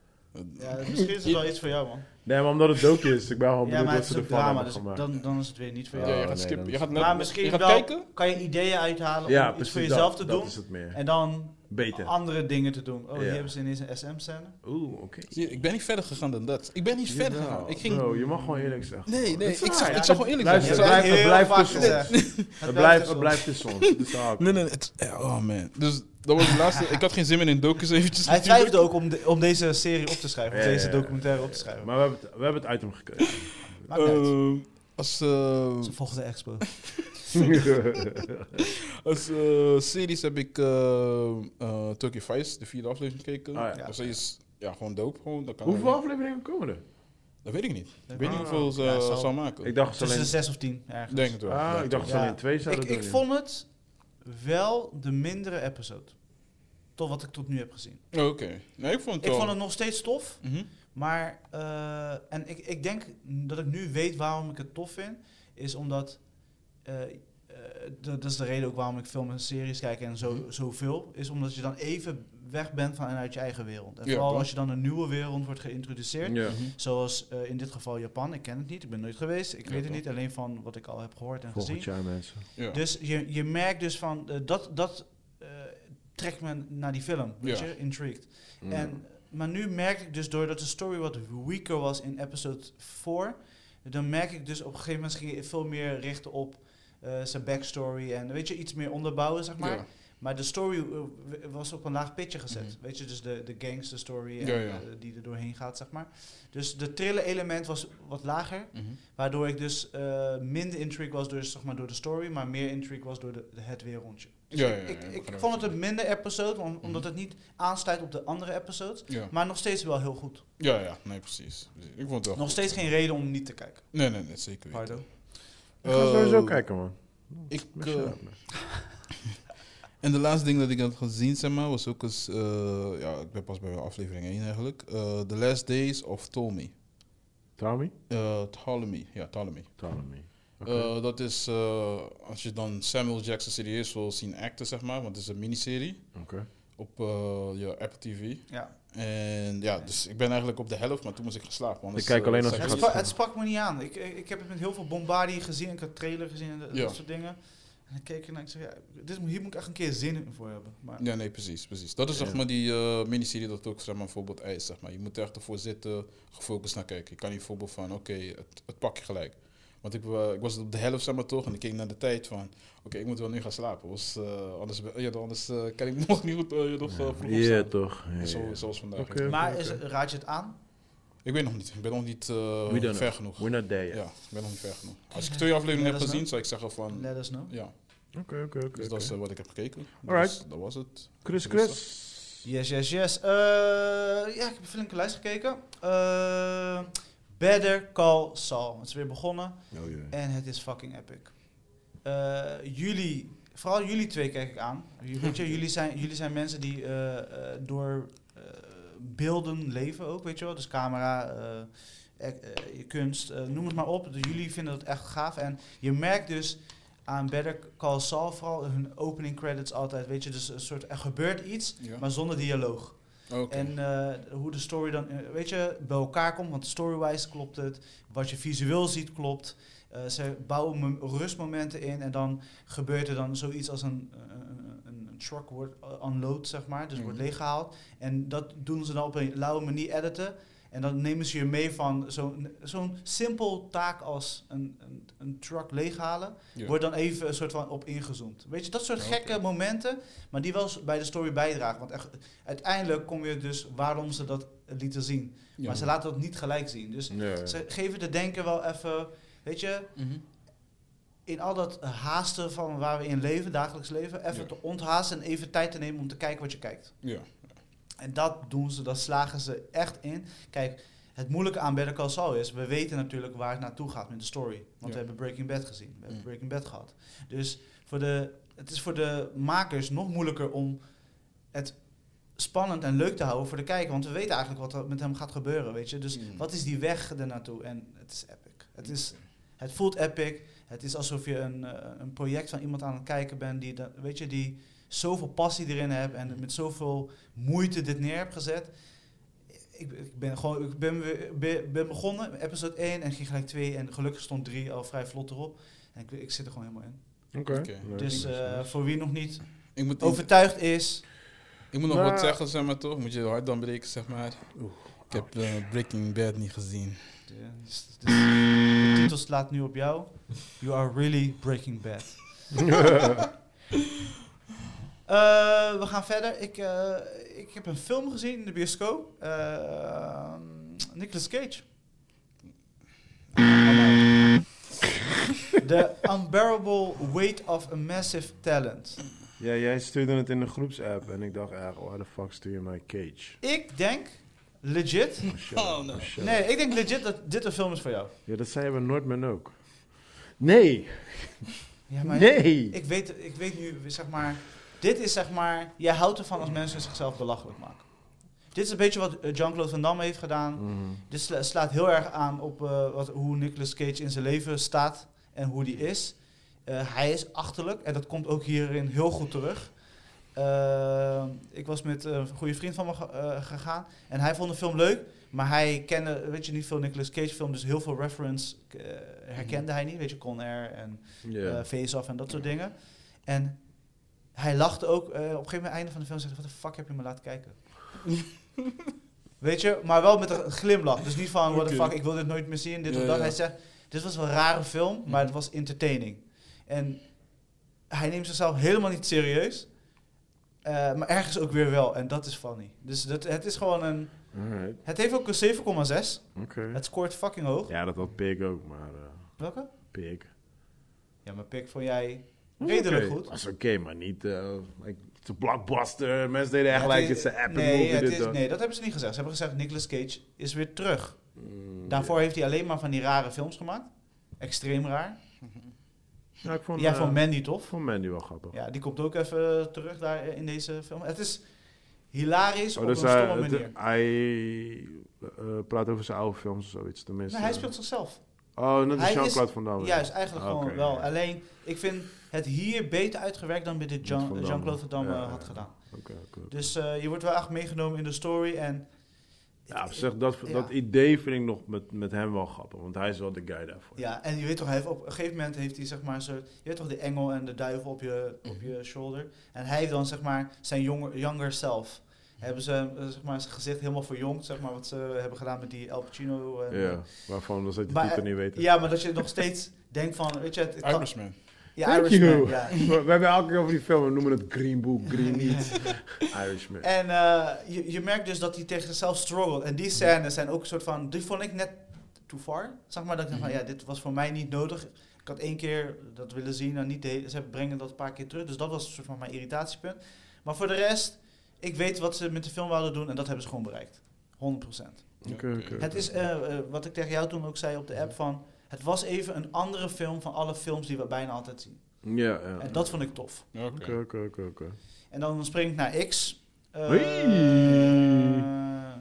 Ja, misschien is het wel iets voor jou, man. Nee, maar omdat het docu is. Ik ben gewoon Ja, benieuwd maar wat het is ze ervan drama, hebben dus gemaakt. dan, dan is het weer niet voor Ja, jou. je nee, gaat skippen. Je gaat, Maar net- misschien je gaat wel kijken. kan je ideeën uithalen Ja, om iets precies. voor jezelf dat, te doen. Dat is het meer. En dan Beter. andere dingen te doen. Oh, Ja. hier hebben ze ineens een SM-scène. Oeh, oké. Zie je, Ik ben niet verder gegaan dan dat. Ik ben niet verder Jawel. gegaan. Ik ging... Bro, je mag gewoon eerlijk zeggen. Nee, nee, ik zag, waar. ik zag gewoon eerlijk zijn. het Ik blijft- zag- het blijft tussen ons. Het blijft, tussen het blijft tussen ons. Is. Nee, nee, het, ja, oh man. Dus dat was het laatste. Ik had geen zin meer in docus eventjes. Hij natuurlijk. twijfelde ook om, de- om deze serie op te schrijven. Om Ja, ja, deze ja. documentaire op te schrijven. Maar we hebben het, we hebben het item gekregen. Maakt niet uit. Ehm, als eh, Ze volgende expo. als eh, series heb ik eh eh Tokyo Vice, de vierde aflevering gekeken. Ah, ja. Dus die is ja, gewoon dope. Gewoon, dat kan Hoeveel afleveringen komen er? Dat weet ik niet. Ik weet niet Ah, hoeveel ze ja, zal, zal- maken. Ik dacht Tussen de alleen... zes of tien, ergens. denk het wel. Ah, Denk ik dacht dat alleen twee zouden ik, doen. ik vond het wel de mindere episode. Tot wat ik tot nu heb gezien. Oh, Oké. Nee, ik vond het Ik wel. vond het nog steeds tof. Mhm. Maar, eh, en ik, ik denk dat ik nu weet waarom ik het tof vind. Is omdat, dat dat is de reden ook waarom ik film en series kijk en zo, Mhm. zoveel. Is omdat je dan even weg bent vanuit je eigen wereld. En Ja, vooral als je dan een nieuwe wereld wordt geïntroduceerd. Ja. Mhm. Zoals eh, in dit geval Japan. Ik ken het niet, ik ben nooit geweest. Ik Ja, weet het niet, alleen van wat ik al heb gehoord en Volgend gezien. jaar mensen. Ja. Dus je, je merkt dus van, eh, dat, dat eh, trekt me naar die film, weet Ja. je, intrigued. Mm. En, maar nu merk ik dus, doordat de story wat weaker was in episode 4, dan merk ik dus op een gegeven moment ging je veel meer richten op eh, zijn backstory en weet je, iets meer onderbouwen, zeg maar. Ja. Maar de story eh, was op een laag pitje gezet. Mhm. Weet je, dus de, de gangster story en, Ja, ja. eh, die er doorheen gaat, zeg maar. Dus de thriller element was wat lager. Mhm. Waardoor ik dus eh, minder intrigue was door, zeg maar, door de story, maar meer intrigue was door de, de- het wereldje. Dus Ja, ik, ja, ja, ik, vond het een minder episode, om- Mhm. omdat het niet aansluit op de andere episodes. Ja. Maar nog steeds wel heel goed. ja, ja, nee, precies. Ik vond het wel Nog goed. steeds geen reden om niet te kijken. Nee, nee, nee, zeker weten. Pardon. Ik ga sowieso Eh, kijken, man. Ik, eh, En de laatste ding dat ik had gezien, zeg maar, was ook eens... eh, ja, ik ben pas bij aflevering 1 eigenlijk. Eh, The Last Days of Ptolemy. Tommy? Eh Ptolemy, ja, Ptolemy. Ptolemy. Eh, dat is, eh, als je dan Samuel Jackson serieus wil zien acten, zeg maar, want het is een miniserie Oké. op eh, je Apple TV. Ja. En ja, dus ik ben eigenlijk op de helft, maar toen moest ik geslapen. anders, Ik kijk alleen eh, als zag ik Het, spa- het sprak me niet aan. Ik, ik, ik heb het met heel veel bombardie gezien. Ik had trailer gezien en dat, Ja. dat soort dingen. En ik keek en ik zei, ja, dit, moet- hier moet ik echt een keer zin in voor hebben. Maar, Ja, nee, precies, precies. Dat is Ja. zeg maar die eh, miniserie dat ook zeg maar bijvoorbeeld eist, zeg maar. Je moet er echt ervoor zitten, gefocust naar kijken. Je kan niet bijvoorbeeld van, oké, het, het pak je gelijk. Want ik, wa- ik was op de helft zeg maar toch en ik keek naar de tijd van, oké, ik moet wel nu gaan slapen. Was, eh, anders ben- ja, anders eh, kan ik nog niet goed eh, nog, eh, vroeg Ja, opstaan. toch. Ja, Zo, ja. zoals vandaag. Maar is, raad je het aan? Ik weet nog niet. Ik ben nog niet eh, ver know. genoeg. We're not there yet. Ja, ik ben nog niet ver genoeg. Als ik twee afleveringen heb gezien, zou ik zeggen van, Let us know. ja. Oké, oké, oké. Dus dat is eh, wat ik heb gekeken. Alright. Dus dat was het. Chris, Chris. Yes, yes, yes. Eh, ja, ik heb een flinke lijst gekeken. Eh, Better Call Saul. Het is weer begonnen. Oh. En het is fucking epic. Eh, jullie, vooral jullie twee kijk ik aan. J- Weet je, jullie zijn, jullie zijn mensen die eh, eh, door beelden leven ook, weet je wel. Dus camera, je kunst, noem het maar op. Dus jullie vinden dat echt gaaf. En je merkt dus aan Better Call Saul vooral hun opening credits altijd, weet je. Dus een soort, er gebeurt iets, Ja. maar zonder dialoog. En eh, hoe de story dan, eh, weet je, bij elkaar komt. Want story-wise klopt het. Wat je visueel ziet klopt. Eh, ze bouwen mom- rustmomenten in. En dan gebeurt er dan zoiets als een, een, truck wordt unload, zeg maar. Dus wordt Mhm. leeggehaald. En dat doen ze dan op een lauwe manier editen. En dan nemen ze je mee van zo'n zo'n simpel taak als een, een, een truck leeghalen. Ja. Wordt dan even een soort van op ingezoomd. Weet je, dat soort gekke momenten, maar die wel bij de story bijdragen. Want echt, uiteindelijk kom je dus waarom ze dat lieten zien. Ja. Maar ze laten dat niet gelijk zien. Dus ze geven de denken wel even, weet je, Mhm. in al dat haasten van waar we in leven, dagelijks leven, even Ja. te onthaasten en even tijd te nemen om te kijken wat je kijkt. Ja. En dat doen ze, dat slagen ze echt in. Kijk, het moeilijke aan Better Call Saul is, we weten natuurlijk waar het naartoe gaat met de story. Want Ja. we hebben Breaking Bad gezien, we hebben Mm. Breaking Bad gehad. Dus voor de, het is voor de makers nog moeilijker om het spannend en leuk te houden voor de kijker. Want we weten eigenlijk wat er met hem gaat gebeuren, weet je. Dus Mm. wat is die weg ernaartoe? En het is epic. Het, is, het voelt epic. Het is alsof je een, eh, een project van iemand aan het kijken bent die, dat, weet je, die zoveel passie erin hebt en met zoveel moeite dit neer hebt gezet. Ik, ik ben gewoon, ik ben, weer- ben, ben begonnen, met episode 1 en ging gelijk 2 en gelukkig stond 3 al vrij vlot erop. En ik, ik zit er gewoon helemaal in. Oké. Dus eh, voor wie nog niet Ik moet, overtuigd is, ik moet nog Nou- wat zeggen, zeg maar toch? Moet je hard dan breken, zeg maar. Oeh. Ik heb eh, Breaking Bad niet gezien. de, dus- dus de titel slaat nu op jou. You are really breaking bad. Eh, we gaan verder. Ik, eh, ik heb een film gezien in de bioscoop. Uh, Nicolas Cage. The Unbearable Weight of a Massive Talent. Ja, jij stuurde het in de groepsapp en ik dacht echt, why the fuck stuur je mij Cage? Ik denk legit. Oh, Oh, no. oh, up. Nee, ik denk legit dat dit een film is voor jou. Ja, dat zei we Noordman ook. Nee, Ja, maar nee. Ik weet, ik weet nu, zeg maar, dit is zeg maar, jij houdt ervan als mensen zichzelf belachelijk maken. Dit is een beetje wat eh, Jean-Claude Van Damme heeft gedaan. Mhm. Dit sla- slaat heel erg aan op eh, wat, hoe Nicolas Cage in zijn leven staat en hoe die is. Eh, hij is achterlijk en dat komt ook hierin heel goed terug. Ik was met een goede vriend van me ge- gegaan en hij vond de film leuk, maar hij kende, weet je, niet veel Nicolas Cage film, dus heel veel reference herkende hij niet. Weet je, Con Air en Ja. eh, face-off en dat soort dingen. En hij lachte ook, eh, op een gegeven moment, einde van de film, zegt hij, wat de fuck heb je me laten kijken? Weet je, maar wel met een glimlach. Dus niet van, what the fuck, ik wil dit nooit meer zien, dit Ja, of dat. ja. Hij zegt, dit was wel een rare film, maar Mhm. het was entertaining. En hij neemt zichzelf helemaal niet serieus. eh, maar ergens ook weer wel. En dat is funny. Dus dat, het is gewoon een... Alright, Het heeft ook een 7,6. oké. Het scoort fucking hoog. Ja, dat had Pig ook, maar eh Welke? Pig. Ja, maar Pik vond jij redelijk goed. Dat is oké, maar niet... eh like, het is een blockbuster, mensen deden echt Ja, het like, is- it's a epic nee, movie. is- nee, dat hebben ze niet gezegd. Ze hebben gezegd, Nicolas Cage is weer terug. Mm, Daarvoor heeft hij alleen maar van die rare films gemaakt. Extreem raar. Ja, ik vond, Jij eh, vond Mandy tof. ik vond Mandy wel grappig. Ja, die komt ook even terug daar in deze film. Het is hilarisch Oh, op dus een hij, stomme het- manier. hij eh, praat over zijn oude films of zoiets tenminste. Nee, hij speelt zichzelf. Oh, net als Hij Jean-Claude is- Van Damme. Juist, eigenlijk Ah, gewoon wel. ja. Alleen, ik vind het hier beter uitgewerkt dan bij dit Met Jean- Van Damme. Jean-Claude Van Damme Ja, had gedaan. Dus eh, je wordt wel echt meegenomen in de story en... Ja, op zich, dat, Ja. dat idee vind ik nog met, met hem wel grappig, want hij is wel de guy daarvoor. Ja, en je weet toch, hij heeft op een gegeven moment heeft hij zeg maar zo, je weet toch de engel en de duivel op je, op Mhm. je shoulder. En hij heeft dan zeg maar zijn jonger, younger self. Hebben ze eh, zeg maar zijn gezicht helemaal verjongd, zeg maar wat ze hebben gedaan met die El Pacino. En, Ja, waarvan we dat die Maar, titel niet weten. ja, maar dat je nog steeds denkt van, weet je, het, het kan- Irishman. ja, Thank Irishman, you. ja. We, hebben elke keer over die film, we noemen het Green Book, Green Meat, Irishman. En eh, je, je merkt dus dat hij tegen zichzelf struggelt. En die scènes zijn ook een soort van, die vond ik net too far. Zeg maar dat ik dacht van, ja, dit was voor mij niet nodig. Ik had één keer dat willen zien en niet de hele, ze brengen dat een paar keer terug. Dus dat was een soort van mijn irritatiepunt. Maar voor de rest, ik weet wat ze met de film wilden doen en dat hebben ze gewoon bereikt. 100%. Oké, oké. Het is, eh, eh, wat ik tegen jou toen ook zei op de app van, het was even een andere film van alle films die we bijna altijd zien. Ja, ja. En dat vond ik tof. Oké. Oké, oké. En dan spring ik naar X. Eh, eh,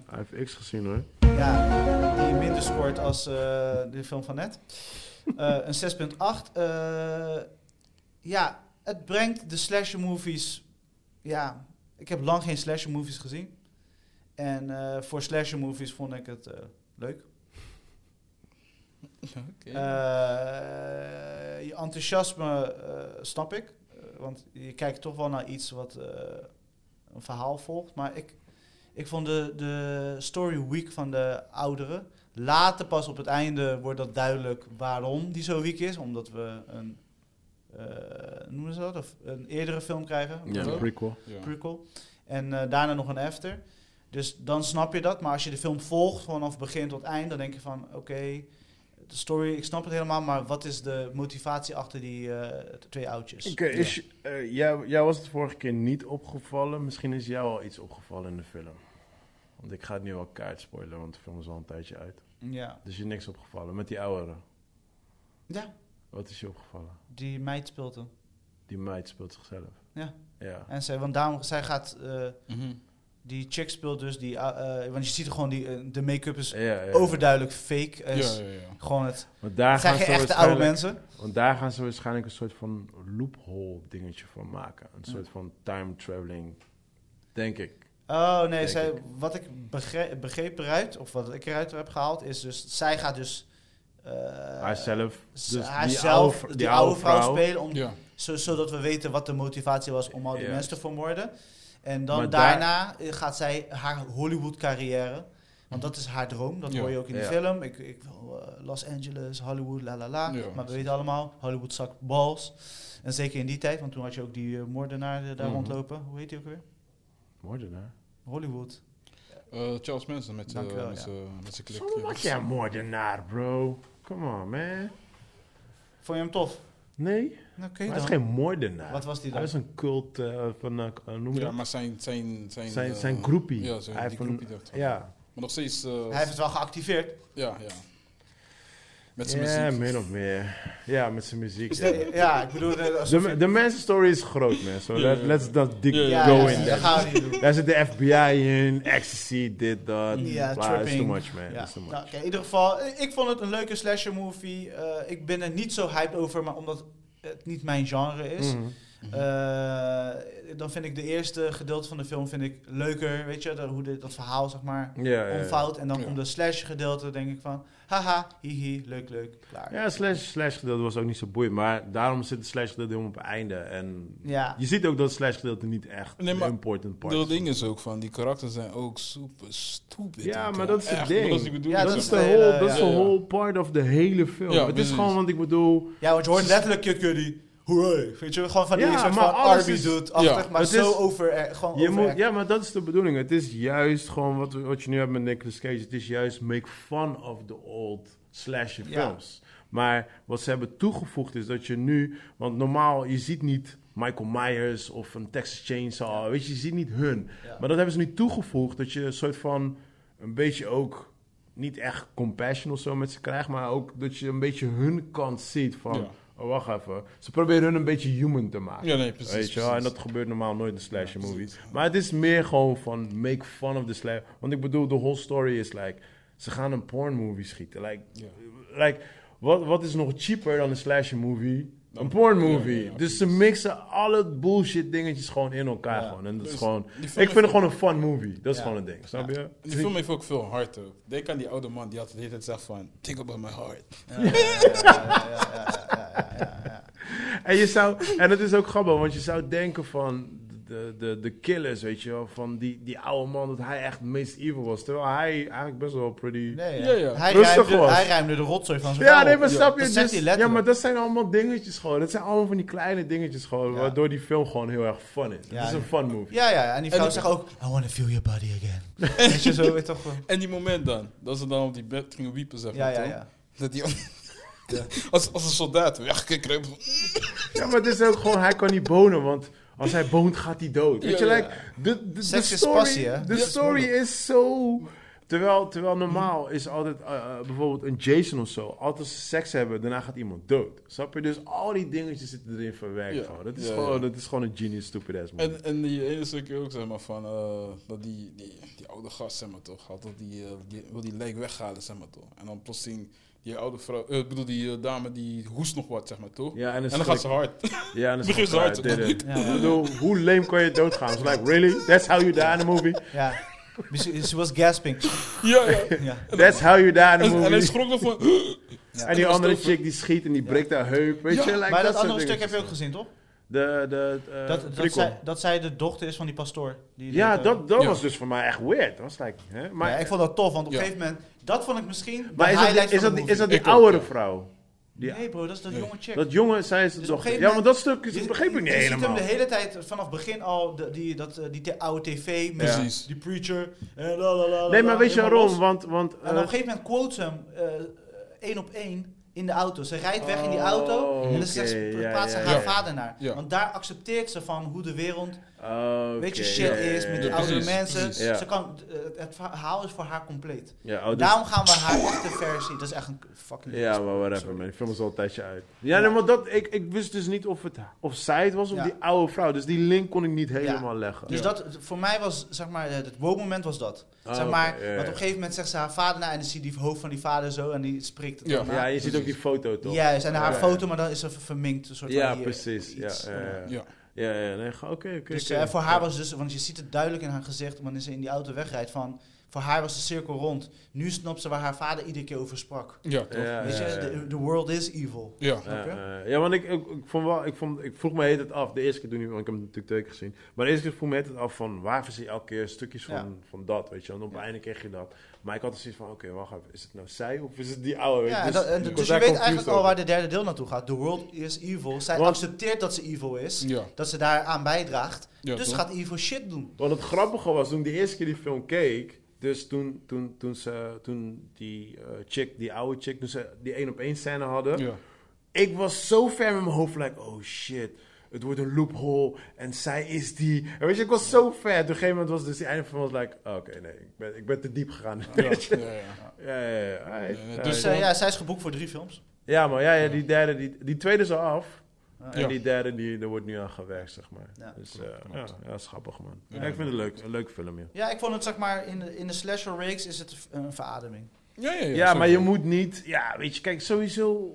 Hij heeft X gezien hoor. Ja, die minder scoort als eh, de film van net. Eh, een 6.8. Eh, ja, het brengt de slasher movies... Ja, ik heb lang geen slasher movies gezien. En eh, voor slasher movies vond ik het eh, leuk. Oké. Eh, je enthousiasme snap ik. Want je kijkt toch wel naar iets wat een verhaal volgt. Maar ik, ik vond de, de story weak van de ouderen. Later pas op het einde wordt dat duidelijk waarom die zo weak is. Omdat we een, noemen ze dat? Of een eerdere film krijgen. Ja, een prequel. Ja. prequel. En eh, daarna nog een after. Dus dan snap je dat. Maar als je de film volgt, vanaf begin tot eind, dan denk je van oké, de story, ik snap het helemaal, maar wat is de motivatie achter die eh, twee oudjes? Oké, is eh, jou, jou was het vorige keer niet opgevallen. Misschien is jou al iets opgevallen in de film. Want ik ga het nu al kaart spoilen, want de film is al een tijdje uit. Ja. Dus je is niks opgevallen. Met die ouderen. ja, Wat is je opgevallen? die meid speelt hem. Die meid speelt zichzelf. Ja. Ja. En zij, want daarom, zij gaat, eh, Mhm. die chick speelt dus die, eh, eh, want je ziet er gewoon, die, de make-up is Ja, ja. overduidelijk fake. Ja, is ja, ja. Gewoon het, Want daar het zijn gaan geen ze echte oude waarschijnlijk- mensen. Want daar gaan ze waarschijnlijk een soort van loophole dingetje van maken. Een Ja. soort van time traveling, denk ik. Oh nee, zij, ik. wat ik begreep, begreep eruit, of wat ik eruit heb gehaald, is dus zij gaat dus. Eh, Haarzelf. z- Dus haarzelf, die die, oude- vrouw, oude vrouw. spelen, om, Ja. zo, zodat we weten wat de motivatie was om al die mensen te vermoorden. En dan Maar daarna eh, gaat zij haar Hollywood-carrière, want dat is haar droom, dat Ja. hoor je ook in de Ja. film. Ik, ik wil eh, Los Angeles, Hollywood, la la la. Ja, maar we weten allemaal, Hollywood zakt balls. En zeker in die tijd, want toen had je ook die eh, moordenaar daar Mhm. rondlopen. Hoe heet die ook weer? Moordenaar. Hollywood. Eh, Charles Manson met, ja. zijn klik. Zo ja. wat jij een moordenaar, bro. Come on, man. Vond je hem tof? Nee, Oké maar hij is geen moordenaar. Wat was die Hij dan? is een cult eh, van, eh, eh, noem je Ja, dat? maar zijn... Zijn, zijn, Zijn, eh, zijn groepie. Ja, zijn, Hij die heeft een- groepie dat. Ja, Maar nog steeds... eh, Hij heeft het wel geactiveerd. Ja, ja. Met zijn ja muziek. min of meer. Ja, met zijn muziek. Is ja. dat- ja, ik bedoel... De, de mensen story is groot, man. So let, let's not dig go in dat there. gaan we niet doen. Daar zit de FBI in, ecstasy, dit, dat. Ja, Bla, it's too tripping. much, man. Ja. Too much. Nou, oké, in ieder geval, eh, ik vond het een leuke slasher movie. Eh, ik ben er niet zo hyped over, maar omdat het niet mijn genre is. Mhm. eh, dan vind ik de eerste gedeelte van de film vind ik leuker, weet je, dat, hoe dat verhaal zeg maar Ja, ja, ja. omvouwt. En dan komt de slash gedeelte, denk ik van, haha, hihi, leuk, leuk, klaar. Ja, slash, slash gedeelte was ook niet zo boeiend. Maar daarom zit het slash gedeelte helemaal op het einde. En Ja. je ziet ook dat het slash gedeelte niet echt Nee, maar een important part Dat ding is ook van, die karakters zijn ook super stupid. Ja, maar dat is het Echt, ding. Dat is, Ja, dat de de whole, dat is ja, de ja. whole part of the hele film. Ja, het is gewoon, want ik bedoel... Ja, want je hoort letterlijk Cudi. Hooray. Weet je, gewoon van die Ja, soort maar van Arby is- doet achtig, Ja, maar het zo is- over, eh, gewoon Je moet, ja, maar dat is de bedoeling. Het is juist gewoon wat, wat je nu hebt met Nicolas Cage. Het is juist make fun of the old slasher Ja. films. Maar wat ze hebben toegevoegd is dat je nu... Want normaal, je ziet niet Michael Myers of een Texas Chainsaw. Weet je, je ziet niet hun. Maar dat hebben ze nu toegevoegd. Dat je een soort van... Een beetje ook... Niet echt compassion of zo met ze krijgt. Maar ook dat je een beetje hun kant ziet van... Ja. Oh, wacht even. Ze proberen hun een beetje human te maken. Ja, nee, precies. Weet je wel, en dat gebeurt normaal nooit in slasher movies. Maar het is meer gewoon van make fun of the slasher. Want ik bedoel, de whole story is like, ze gaan een porn movie schieten. Like, Ja. like wat, wat is nog cheaper dan een slasher movie? Een porn movie. Ja, ja, ja, dus ze mixen alle bullshit dingetjes gewoon in elkaar. Ja. Gewoon. En dat is Dus gewoon, ik vind het gewoon een fun movie. Dat is Ja. gewoon een ding. Snap je? Die film heeft ook veel hart ook. Denk aan die oude man die altijd de hele tijd zegt van... Think about my heart. Ja, ja, ja, ja, ja, ja, ja, ja. En, je zou, en het is ook grappig, want je zou denken van de, de, de killers, weet je wel, van die, die oude man, dat hij echt het meest evil was. Terwijl hij eigenlijk best wel pretty... Nee, Ja, ja. Hij, Rustig ruimde, was. hij ruimde de rotzooi van zijn Ja, nee, maar snap je? Dus- ja, maar dat zijn allemaal dingetjes gewoon. Dat zijn allemaal van die kleine dingetjes gewoon, Ja. waardoor die film gewoon heel erg fun is. Ja, het is een fun movie. Ja, ja, en die vrouw En- zegt ook, I want to feel your body again. Weet je, zo weet toch wel. En die moment dan. Dat ze dan op die bed gingen wiepen, zeg Ja, maar. ja, toch? ja. Dat die... als, als een soldaat weggekruipen. Ja, maar het is ook gewoon, hij kan niet bonen, want als hij boont gaat hij dood. Weet Ja, je, ja. like, de, de, de Seks is story, passie, hè? de story is zo... Terwijl, terwijl normaal is altijd uh, uh, bijvoorbeeld een Jason of zo. Altijd als ze seks hebben, daarna gaat iemand dood. Snap je? Dus al die dingetjes zitten erin verwerkt. Ja. Dat, is ja, gewoon, ja. dat is gewoon een genius stupid ass movie. En, en die ene stukje ook, zeg maar, van... eh, dat die, die, die oude gast, zeg maar, toch. Had dat die, eh, die, wil die lijk weghalen, zeg maar, toch. En dan plotseling... Die oude vrouw... eh, Ik bedoel, die eh, dame, die hoest nog wat, zeg maar, toch? ja, en, En dan gaat ze hard. Ja, en dan begint ze hard Ik ja. bedoel, hoe lame kan je doodgaan? It's like, really? That's how you die in a movie? ja. She was gasping. ja, ja. Ja. That's how you die in a En, en hij movie? schrok nog van... Ja. En die andere chick die schiet en die breekt haar heup. Weet Ja, je, like Maar dat andere stuk heb je ook gezien, toch? De, de, eh, Dat, dat, zij, dat zij de dochter is van die pastoor. Die Ja, dit, dat, dat Ja. was dus voor mij echt weird. Dat was like, hè? Maar, ja, ik vond dat tof, want op een Ja. gegeven moment... Dat vond ik misschien maar is, dat, is, dat, is dat die oudere vrouw? Die, Nee bro, dat is dat Nee. jonge chick. Dat jongen, zij is de Dus dochter. Ja, want dat stuk is, Je- begreep ik niet je ziet helemaal. hem de hele tijd vanaf het begin al, de, die, dat, eh, die te- oude tv met die preacher. En la, la, la, Nee, maar weet je helemaal waarom? Want, want En op eh, een gegeven moment quote ze hem eh, één op één in de auto. Ze rijdt weg in die Oh, auto en dan zegt ze, ja, praat ze ja, haar ja. vader naar. Ja. Want daar accepteert ze van hoe de wereld oké, weet je, shit ja, is met ja. die Ja, precies, mensen. precies. Ze kan, het verhaal is voor haar compleet. Ja, oh, dus- Daarom gaan we haar echte versie. Dat is echt een fucking. Ja, maar whatever, man. Die film is al een tijdje uit. Ja, nee, maar dat, ik, ik wist dus niet of, het, of zij het was of Ja. die oude vrouw. Dus die link kon ik niet helemaal leggen. Dus Ja. dat, voor mij was, zeg maar, het wow-moment was dat. Ah, zeg maar, want op een gegeven moment zegt ze haar vader na en dan zie je die hoofd van die vader zo en die spreekt het Ja. Ja, je ziet ook die foto toch? Juist, en haar Ja, ja. foto, maar dan is ze verminkt. Een soort Ja, van hier, precies. Ja. Ja, ja. Nee, oké, oké. Dus eh, voor haar was dus, want je ziet het duidelijk in haar gezicht wanneer ze in die auto wegrijdt, van voor haar was de cirkel rond. Nu snapt ze waar haar vader iedere keer over sprak. Ja, toch? Ja, Weet je, the, the world is evil. Ja. Ja, eh, ja, want ik, ik, ik, vond wel, ik, vond, ik vroeg me heet het af, de eerste keer toen niet, want ik heb hem natuurlijk twee keer gezien. Maar de eerste keer vroeg me heet het af van waar je elke keer stukjes van, Ja. van dat, weet je. En op het Ja. einde kreeg je dat. Maar ik had er zoiets van, oké, wacht even, is het nou zij of is het die oude? Ja, dus, dat, en, ik was dus je weet eigenlijk al waar de derde deel naartoe gaat. The world is evil. Zij Want- accepteert dat ze evil is. Ja. Dat ze daaraan bijdraagt. Ja, dus toch? gaat evil shit doen. Want het grappige was, toen ik de eerste keer die film keek, dus toen, toen, toen, ze, toen die eh, chick, die oude chick, toen ze die één op één scène hadden, Ja. ik was zo ver met mijn hoofd, like, oh shit, het wordt een loophole en zij is die. En weet je, ik was zo ver. Op een gegeven moment was dus die einde van was like, oh, oké, nee, ik ben, ik ben te diep gegaan. Ja, ja, ja. Ja. Dus ja, zij is geboekt voor drie films. ja, maar ja, ja, die derde, die, die tweede is al af. En Ja. die derde, die, daar wordt nu aan gewerkt, zeg maar. Ja. dus eh, ja, ja, dat is grappig, man. Ja. Ja, ik vind het leuk, een leuk film, ja. Ja, ik vond het zeg maar in de, in de slasher reeks is het een verademing. Ja, ja, ja, Ja, maar je moet niet... Ja, weet je, kijk, sowieso...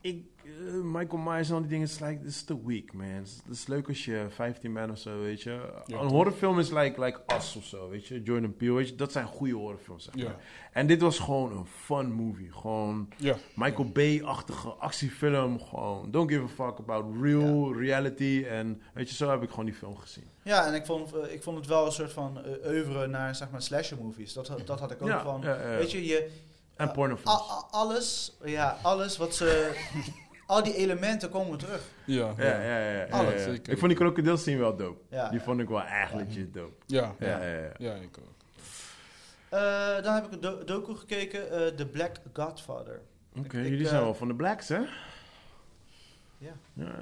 Ik, eh, Michael Myers en al die dingen, is like, is te weak, man. Het is, leuk als je 15 bent of zo, weet je. Ja, een horrorfilm is like, like Us of zo, weet je. Jordan Peele, weet je. Dat zijn goede horrorfilms, zeg maar. Ja. En dit was gewoon een fun movie. Gewoon Ja. Michael Bay-achtige actiefilm. Gewoon, don't give a fuck about real reality. En weet je, zo heb ik gewoon die film gezien. Ja, en ik vond, eh, ik vond het wel een soort van uh, oeuvre naar zeg maar slasher movies. Dat, dat had ik ook Ja, van. ja, ja. Weet je, je En pornofilms. alles, ja, alles wat ze. al die elementen komen terug. Ja. Ja, ja, ja. ja, Alles, ja, ja. zeker. Ik vond die krokodilscene wel dope. Ja, Die ja. vond ik wel echt legit dope. Ja. Ja, ja, ja. Ja, ik ook. Eh, dan heb ik een do- docu gekeken, eh The Black Godfather. Oké, ik, jullie eh, zijn wel van de blacks, hè? Ja. Ja.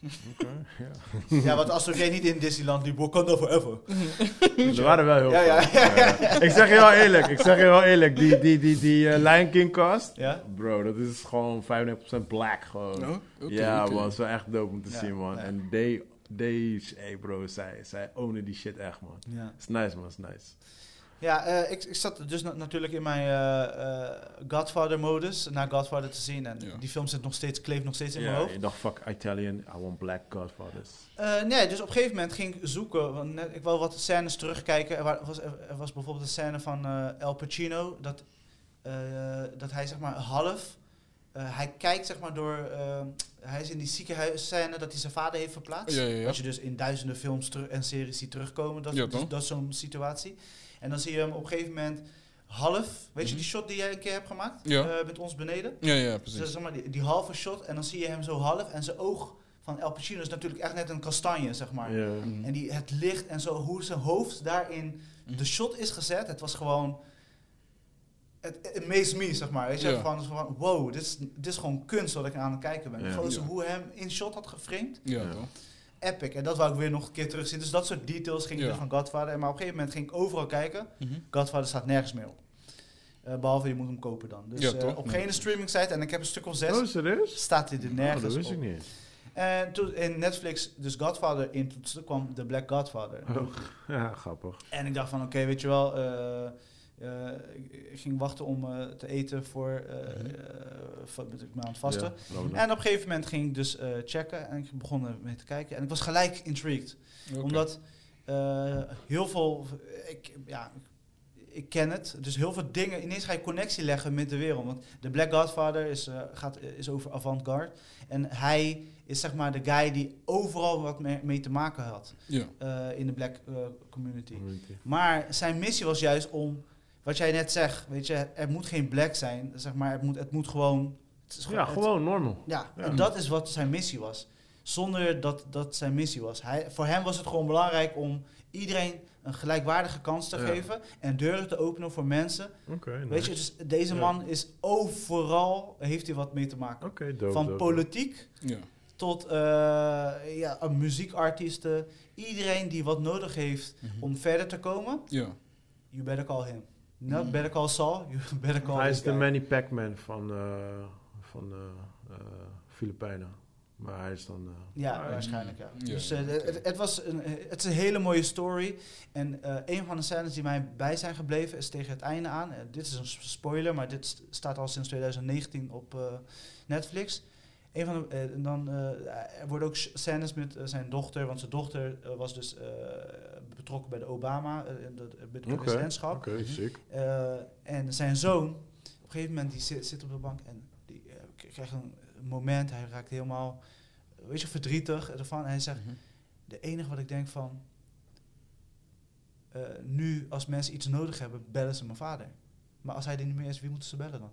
Ja, want alsof jij niet in Disneyland liep, Wakanda forever. Er waren wel heel Ja, ja, veel. Ja. Ik zeg je wel eerlijk, ik zeg je wel eerlijk. Die, die, die, die eh, Lion King cast, Ja? bro, dat is gewoon 95% black gewoon. Oh, ja man, het is wel echt dope om te Ja, zien man. ja. En they, they, hey bro, zij, zij ownen die shit echt man. Ja. Is nice man, is nice. Ja, eh, ik, ik zat dus na- natuurlijk in mijn eh, Godfather-modus naar Godfather te zien. En Ja. die film zit nog steeds, kleeft nog steeds in mijn Ja, hoofd. je dacht fuck Italian, I want black godfathers. Nee, dus op een gegeven moment ging ik zoeken. Want net, ik wil wat scènes terugkijken. Er, wa- was, er was bijvoorbeeld een scène van El Pacino. Dat, dat hij zeg maar half... hij kijkt zeg maar door... hij is in die ziekenhuisscène dat hij zijn vader heeft verplaatst. Ja, ja, ja. Wat je dus in duizenden films en series ziet terugkomen. Dat, Ja, dus, dat is zo'n situatie. En dan zie je hem op een gegeven moment half... Weet je Mhm. die shot die jij een keer hebt gemaakt? Ja. Eh, met ons beneden? Ja, ja, Dus precies. zeg maar die, die halve shot en dan zie je hem zo half. En zijn oog van El Pacino is natuurlijk echt net een kastanje, zeg maar. Ja. En die, het licht en zo, hoe zijn hoofd daarin Mhm. de shot is gezet. Het was gewoon... Het amazed me, zeg maar. Weet je, Ja. gewoon van, wow, dit is, dit is gewoon kunst wat ik aan het kijken ben. Ja. Gewoon Ja. hoe hem in shot had geframed. Ja, Ja. toch? Epic. En dat wou ik weer nog een keer terugzien. Dus dat soort details ging ik Ja. weer van Godfather. Maar op een gegeven moment ging ik overal kijken. Mhm. Godfather staat nergens meer op. Eh, behalve je moet hem kopen dan. Dus Ja, eh, toch? op geen streaming site, en ik heb een stuk of zes, Oh, serieus? staat hij er Oh, nergens dat wist op. ik niet. En toen in Netflix dus Godfather intoetste, kwam The Black Godfather. Oh, ja, grappig. En ik dacht van, oké, weet je wel, eh, eh, ging wachten om eh, te eten voor, eh eh, me aan het vasten. Ja, En op een gegeven moment ging ik dus eh, checken en ik begon ermee te kijken. En ik was gelijk intrigued. Omdat eh, heel veel, ik, ja, ik ken het. Dus heel veel dingen, ineens ga je connectie leggen met de wereld. Want de Black Godfather is, eh, gaat, is over avant-garde. En hij is zeg maar de guy die overal wat mee, mee te maken had Ja. eh, in de black eh, community. community. Maar zijn missie was juist om, wat jij net zegt, weet je, er moet geen black zijn. Zeg maar, het moet, het moet gewoon... Het is Ja, het- gewoon normal. ja, Ja. en dat is wat zijn missie was. Zonder dat dat zijn missie was. Hij, voor hem was het gewoon belangrijk om iedereen een gelijkwaardige kans te Ja. geven en deuren te openen voor mensen. Oké, nice. Weet je, dus deze Ja. man is overal, heeft hij wat mee te maken. Oké, dope, Van dope. politiek Ja. tot eh, ja, uh, muziekartiesten. Iedereen die wat nodig heeft Mhm. om verder te komen, Ja. you better call him. Not Mhm. better call Saul, you better call Hij is de. Manny Pacman van, eh van eh, eh, Filipijnen. Maar hij is dan... eh, Ja, hij- waarschijnlijk ja. Ja, dus eh, het, het, was een, het is een hele mooie story. En eh, een van de scènes die mij bij zijn gebleven is tegen het einde aan. Dit is een spoiler, maar dit st- staat al sinds 2019 op eh, Netflix. Een van de, dan, eh, er worden ook scènes met zijn dochter, want zijn dochter was dus eh, betrokken bij de Obama, eh, in de, bij het Oké, presidentschap. Oké, sick. Eh, en zijn zoon, op een gegeven moment, die zit, zit op de bank en die eh, krijgt een moment, hij raakt helemaal, eh, weet je, verdrietig ervan. En hij zegt, Mhm. de enige wat ik denk van, eh, nu als mensen iets nodig hebben, bellen ze mijn vader. Maar als hij er niet meer is, wie moeten ze bellen dan?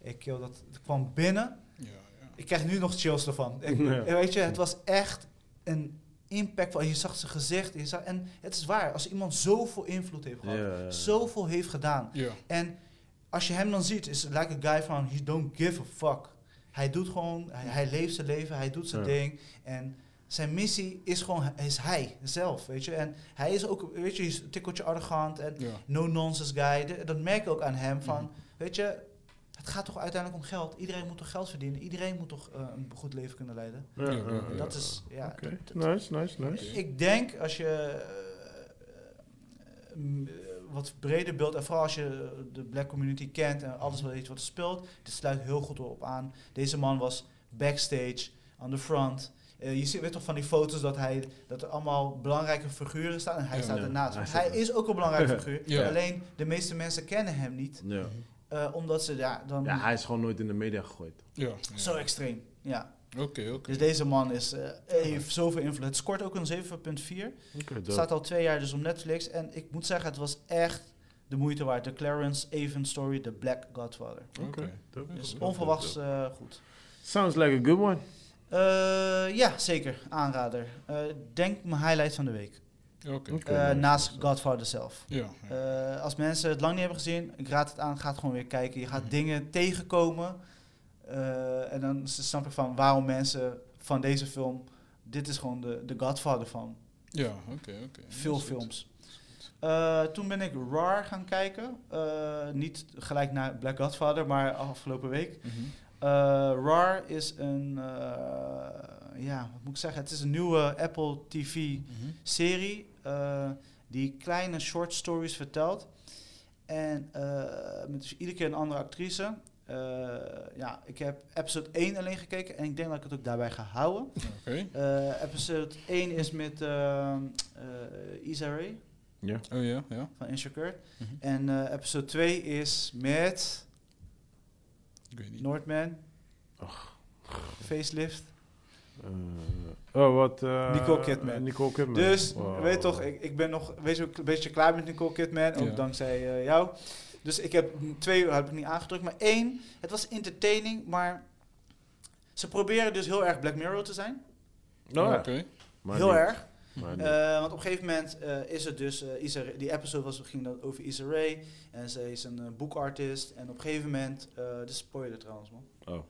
Ik, joh, dat kwam binnen. Ja, ja. Ik krijg nu nog chills ervan. Ik, Ja. eh, Weet je, het was echt een impact. van- Je zag zijn gezicht. Je zag, en het is waar, als iemand zoveel invloed heeft gehad, zoveel heeft gedaan. En als je hem dan ziet, is het like a guy van, he don't give a fuck. Hij doet gewoon, hij, hij leeft zijn leven, hij doet zijn Ja. ding. En zijn missie is gewoon, is hij zelf, weet je. En hij is ook, weet je, hij is een tikkeltje arrogant en Ja. no-nonsense guy. De- dat merk ik ook aan hem van, Mhm. weet je, het gaat toch uiteindelijk om geld. Iedereen moet toch geld verdienen. Iedereen moet toch eh, een goed leven kunnen leiden. Ja, ja, Ja, ja, ja. Dat is, ja. Dat- nice, nice, nice. ik denk als je eh, m, eh, wat breder beeld, en vooral als je de black community kent en alles wat weet wat er speelt, dit sluit heel goed op aan. Deze man was backstage, aan de front. Je ziet weet toch van die foto's dat, hij, dat er allemaal belangrijke figuren staan en hij Ja, staat ja. ernaast. Hij staat hij is ook een belangrijke figuur. Ja. Alleen de meeste mensen kennen hem niet, Eh, omdat ze ja, dan ja, hij is gewoon nooit in de media gegooid. Ja. ja. zo extreem. Ja. Oké, oké. Dus deze man is, eh, heeft zoveel invloed. Het scoort ook een 7,4. Oké, Het dope. staat al twee jaar dus op Netflix. En ik moet zeggen, het was echt de moeite waard. De Clarence Evans story, The Black Godfather. Oké, Dus onverwachts eh, goed. Sounds like a good one. Eh, ja, zeker. Aanrader. Eh, denk mijn highlight van de week. Eh, naast. Godfather zelf. Ja. ja. Eh, als mensen het lang niet hebben gezien, ik raad het aan. Ga het gewoon weer kijken. Je gaat Mhm. dingen tegenkomen. Eh, en dan snap ik van waarom mensen van deze film, dit is gewoon de, de Godfather van Ja, oké, oké. veel films. Eh, toen ben ik Rar gaan kijken. Eh, niet gelijk naar Black Godfather, maar afgelopen week. Mhm. Eh, Rar is een, eh, ja, wat moet ik zeggen? Het is een nieuwe Apple TV Mhm. serie eh, die kleine short stories vertelt. En eh, met dus iedere keer een andere actrice. Eh, ja, ik heb episode 1 alleen gekeken en ik denk dat ik het ook daarbij ga houden. Oké. Eh, episode 1 is met eh eh Issa Rae Ja. Oh ja, ja. van Insecure. Mhm. En eh, episode 2 is met Ik weet niet. Northman. Facelift. Eh, oh, wat? eh, Nicole Kidman. Nicole Kidman. Dus, Wow. weet toch, ik, ik ben nog weet je, een beetje klaar met Nicole Kidman, ook Ja. dankzij eh, jou. Dus ik heb twee heb ik niet aangedrukt, maar één, het was entertaining, maar ze proberen dus heel erg Black Mirror te zijn. Oh, ja. Oké. Heel niet. erg. Eh, want op een gegeven moment eh, is het dus, eh, Issa, die episode was, ging dan over Issa Rae en zij is een boekartist. En op een gegeven moment, eh dit is spoiler trouwens man. Oh.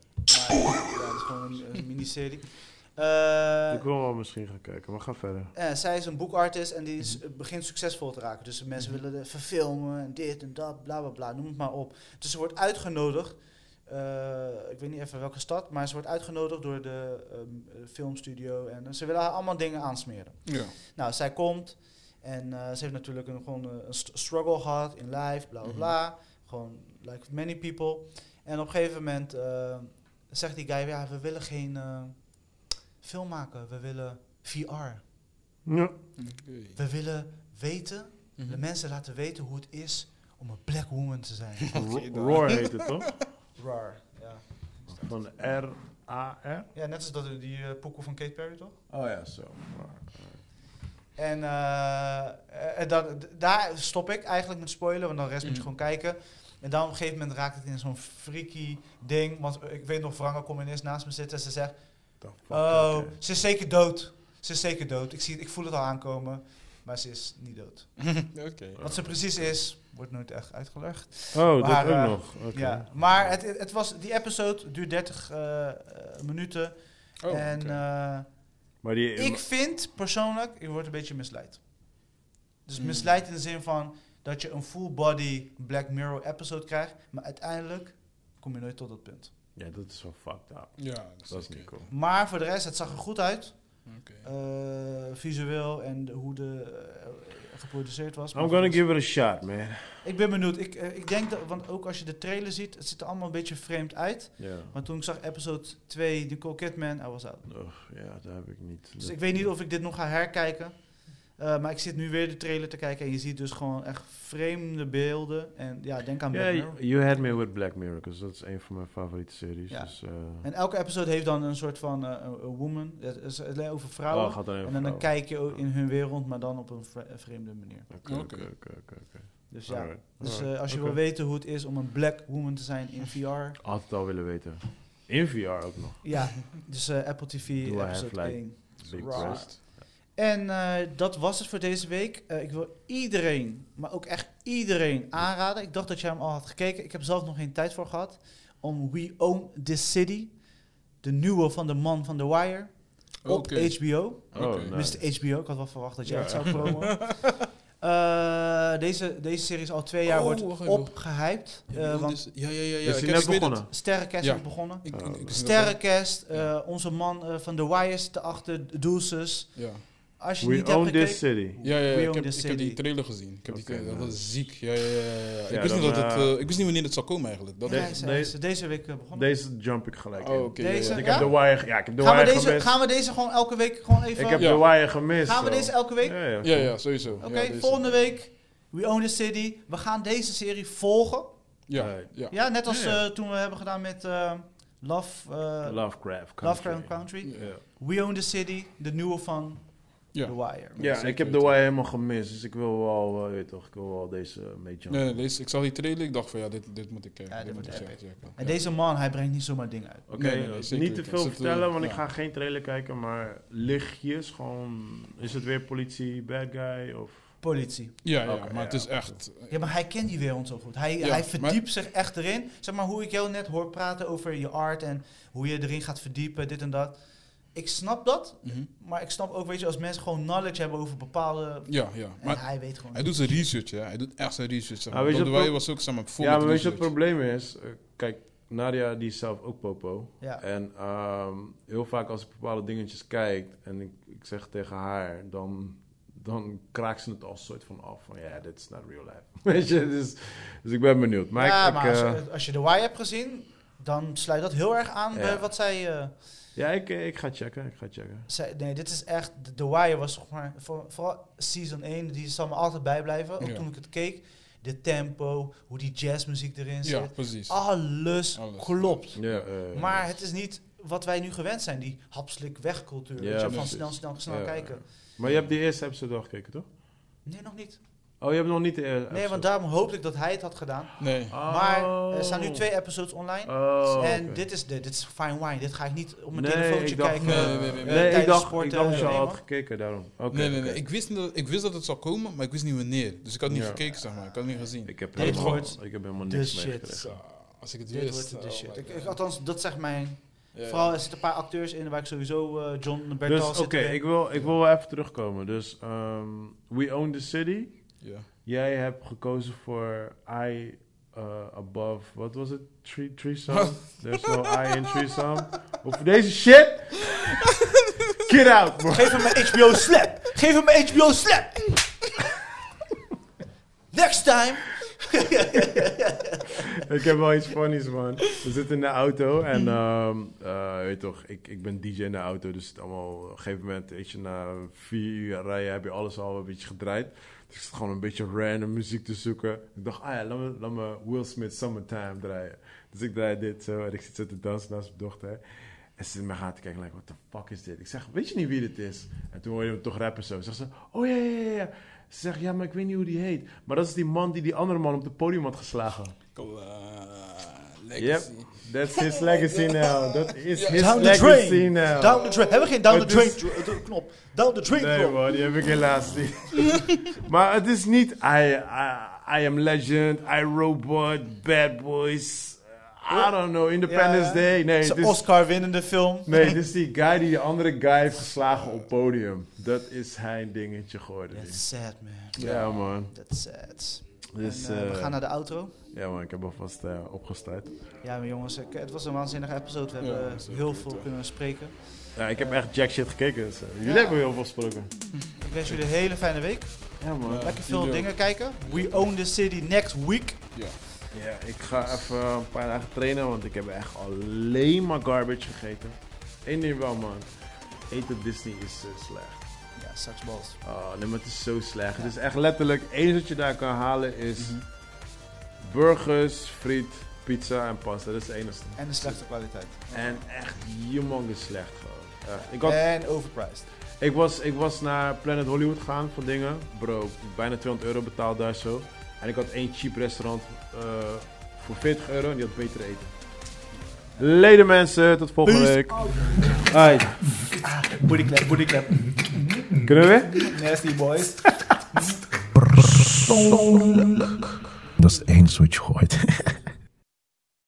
Maar ja, het is gewoon een, een miniserie. Eh, ik wil wel misschien gaan kijken, maar ga verder. eh, zij is een boekartist en die is, eh, begint succesvol te raken. Dus mensen Mhm. willen verfilmen en dit en dat, bla bla bla, noem het maar op. Dus ze wordt uitgenodigd, eh, ik weet niet even welke stad, maar ze wordt uitgenodigd door de ehm, eh, filmstudio en ze willen haar allemaal dingen aansmeren. Ja. Nou, zij komt en eh, ze heeft natuurlijk een, gewoon een st- struggle gehad in life, bla bla Mhm. bla. Gewoon like many people. En op een gegeven moment zegt die guy, ja, we willen geen eh, film maken, we willen VR. Ja. We willen weten, Mhm. de mensen laten weten hoe het is om een black woman te zijn. Roar heet het toch? Rar, ja. Van R-A-R? Ja, net als dat, die uh, pokoe van Kate Perry, toch? Oh ja, zo. Roar. En eh, eh, dat, d- daar stop ik eigenlijk met spoilen, want dan rest moet je Mhm. gewoon kijken. En dan op een gegeven moment raakt het in zo'n freaky ding. Want ik weet nog, Frank komt ineens naast me zitten en ze zegt... Oh, oké. ze is zeker dood. Ze is zeker dood. Ik, zie, het- ik voel het al aankomen, maar ze is niet dood. Oké. Wat ze precies is, wordt nooit echt uitgelegd. Oh, Maar, dat ook eh, nog. Oké. Ja, maar het, het was, die episode duurt 30 eh, eh, minuten. Oh, en oké. eh, Maar die... ik vind persoonlijk, ik word een beetje misleid. Dus Hmm. misleid in de zin van dat je een full body Black Mirror episode krijgt, maar uiteindelijk kom je nooit tot dat punt. Ja, dat is wel fucked up. Ja, Dat is niet cool. Maar voor de rest, het zag er goed uit. Oké. eh, visueel en de- hoe de eh, geproduceerd was. I'm Maar gonna give it a shot, man. Ik ben benieuwd. Ik, eh, ik denk dat, want ook als je de trailer ziet, het ziet er allemaal een beetje vreemd uit. Ja. Maar toen ik zag episode 2, Nicole Kidman, I was out. Oh, ja, daar heb ik niet. Dus ik weet niet of ik dit nog ga herkijken. Eh, maar ik zit nu weer de trailer te kijken en je ziet dus gewoon echt vreemde beelden. En ja, denk aan Black Mirror. you, had me with Black Mirror, because dat is een van mijn favoriete series. Ja. Dus, eh En elke episode heeft dan een soort van eh, een een woman. Het is alleen over vrouwen. oh, gaat alleen en dan vrouwen. kijkje ook in hun wereld, maar dan op een vre- vreemde manier. Oké, Oké. oké. Dus ja. Alright, Dus eh, als je wil weten hoe het is om een black woman te zijn in VR. Altijd al willen weten. In VR ook nog. Ja, dus eh, Apple TV Do I have, episode like, 1. Big Right. breast. En eh, dat was het voor deze week. Eh, ik wil iedereen, maar ook echt iedereen aanraden. Ik dacht dat jij hem al had gekeken. Ik heb zelf nog geen tijd voor gehad. Om We Own This City. De nieuwe van de man van The Wire. Op. HBO. Oh, Oké. nice. Mr. HBO. Ik had wel verwacht dat jij Ja. het zou promoten. Eh, deze, deze serie is al twee jaar Oh, wordt opgehyped. Ja, eh, want is- ja, ja, ja. ja. Weet het. begonnen? Sterrencast Ja. is begonnen. Ik, ik, ik, ik- Sterrencast, eh, onze man eh, van The Wire zit erachter, Deuces. Ja. Als je We niet hebt own gekeken... this city. Ja, ja, We ik Own heb, This ik heb die trailer gezien. Ik, heb die Oké, trailer, dat was ziek. Ja, ja, ja, ja. Ja, ik, wist niet dan, dat het, eh, eh, ik wist niet wanneer het zou komen eigenlijk. Dat Ja, De- hij is, de- hij is deze week eh, begonnen. Deze jump ik gelijk in. Oh, oké. ja, Deze? ja. Ik Ja? heb de Wire, ja, ik heb de gaan, we Wire deze, gemist. gaan we deze gewoon elke week gewoon even... ik heb Ja. de Wire gemist. gaan we zo. deze elke week? Ja, ja, Ja, ja, sowieso. Oké, ja, deze. volgende week. We Own the City. We gaan deze serie volgen. Ja, ja. Ja, net als Ja, ja. eh, toen we hebben gedaan met eh, Love, eh, Lovecraft Country. Lovecraft Country. Ja, We Own the City, de nieuwe van ja. The Wire. ja ik heb de weten. Wire helemaal gemist. Dus ik wil wel, eh, weet toch, ik wil wel deze mee jumpen. Nee, nee, deze, ik zag die trailer, ik dacht van ja, dit, dit moet ik kijken. Ja, dit moet ik checken. En deze man, hij brengt niet zomaar dingen uit. Oké, niet te veel eh, vertellen, want ik ga geen trailer kijken. Maar lichtjes, gewoon... Is het weer politie, bad guy? Of... Politie. Ja, ja, maar het ja. is echt... Ja, maar hij kent die wereld zo goed. Hij, Ja, hij maar- verdiept zich echt erin. Zeg maar hoe ik jou net hoor praten over je art en hoe je erin gaat verdiepen, dit en dat. Ik snap dat, Mhm. maar ik snap ook, weet je, als mensen gewoon knowledge hebben over bepaalde... Ja, ja. En Maar hij weet gewoon... hij doet zijn research, hè. Hij doet echt zijn research. Zeg maar. weet je Don de wat Weijer pro- was ook, zeg maar, vol Ja, met maar weet je wat het probleem is? Eh, kijk, Nadia die is zelf ook popo. Ja. En ehm, heel vaak als ik bepaalde dingetjes kijk en ik, ik zeg tegen haar, dan, dan kraakt ze het als soort van af. Van ja, dit is not real life. Weet je, dus, dus ik ben benieuwd. Maar ja, ik, ik, maar als, eh, je, als je The Wire hebt gezien, dan sluit dat heel erg aan Ja. bij wat zij... eh, ja, ik, ik ga checken, ik ga checken. zij- nee, dit is echt... The- Wire was zeg maar... voor- Vooral season 1, die zal me altijd bijblijven. Ook Ja. toen ik het keek. De tempo, hoe die jazzmuziek erin zit. Ja, precies. Alles, Alles. klopt. Ja, eh, Maar het is niet wat wij nu gewend zijn, die hapslik wegcultuur. Ja, van snel, snel, snel Ja. kijken. Maar je hebt die eerste episode al gekeken, toch? Nee, nog niet. Oh, je hebt nog niet de eerste Nee, want daarom hoopte ik dat hij het had gedaan. Nee. Maar er staan nu twee episodes online. Oh, en dit is, de, dit is fine wine. Dit ga ik niet op mijn Nee, telefoontje dacht, kijken. Nee, eh, nee, nee, nee. eh, Nee, ik dacht, ik dacht dat je eh, al had gekeken, daarom. Oké, nee, nee, nee. Ik wist, dat, ik wist dat het zou komen, maar ik wist niet wanneer. Dus ik had niet Ja. gekeken, zeg maar. Ik had het niet gezien. Ik heb, Dit helemaal, wordt ik heb helemaal niks shit. meegekregen. Zo, als ik het Dit wist. wordt de oh shit. my Ik, God. ik- althans, dat zegt mijn... Ja, Vooral ja. er zitten een paar acteurs in waar ik sowieso eh, John Bertal Dus zit oké, ik, wil, ik wil wel even terugkomen. Dus ehm, We Own the City. Ja. Jij hebt gekozen voor I uh, Above, wat was het? Tree, threesome? There's no I in threesome. Of deze shit! Get out, bro! Geef hem een HBO slap! Geef hem een HBO slap! Next time! ik heb wel iets funnies, man. We zitten in de auto en, ehm eh, weet toch, ik, ik ben DJ in de auto, dus het allemaal, op een gegeven moment, weet je, na vier uur rijden heb je alles al een beetje gedraaid. Ik zat gewoon een beetje random muziek te zoeken. Ik dacht, ah ja, laat me, laat me Will Smith Summertime draaien. Dus ik draai dit zo en ik zit zo te dansen naast mijn dochter. En ze zit me gaan te kijken, like, what the fuck is dit? Ik zeg, weet je niet wie dit is? En toen hoorde je hem toch rappen zo. Zegt ze, oh ja, ja, ja, ja. Ze zegt, ja, maar ik weet niet hoe die heet. Maar dat is die man die die andere man op het podium had geslagen. Kom, eh, Yep, legacy. that's his legacy now. Dat is Ja. his Down the legacy drain! now. Down the drain. Hebben we geen down the Het drain is- dr- dr- knop? Down the drain Nee knop. man, die heb ik helaas niet. maar het is niet I, I, I Am Legend, I Robot, Bad Boys, I don't know, Independence Ja. Day. Nee, Het is een Oscar-winnende film. nee, dit is die guy die de andere guy heeft geslagen op podium. Dat is zijn dingetje geworden. That's sad, man. Ja man. That's sad. Dus, En, eh, we eh, gaan naar de outro. Ja man, ik heb alvast uh, opgestart. Ja, maar jongens, ik- het was een waanzinnige episode. We Ja, hebben heel veel kunnen spreken. Ja, ik heb echt jack shit gekeken. Dus, uh, jullie Ja. hebben heel veel gesproken. Ik wens jullie een hele fijne week. Ja man. Ja. Lekker veel dingen kijken. We own the city next week. Ja. Ja, ik ga even een paar dagen trainen, want ik heb echt alleen maar garbage gegeten. Eén ding wel, man. Eten op Disney is zo slecht. Ja, sucks balls. Oh, nee, maar het is zo slecht. Het is echt letterlijk, enige wat je daar kan halen is burgers, friet, pizza en pasta. Dat is het enige. En de slechte kwaliteit. En echt humongous slecht gewoon. Echt. Ik, had, En overpriced. ik, was, ik was naar Planet Hollywood gegaan voor dingen. Bro, bijna 200 euro betaald daar zo. En ik had één cheap restaurant eh, voor 40 euro en die had beter eten. Leden mensen, tot volgende Peace week. Aight. Booty clap, booty clap. Kunnen we weer? Nasty boys. Dat is één switch gooit.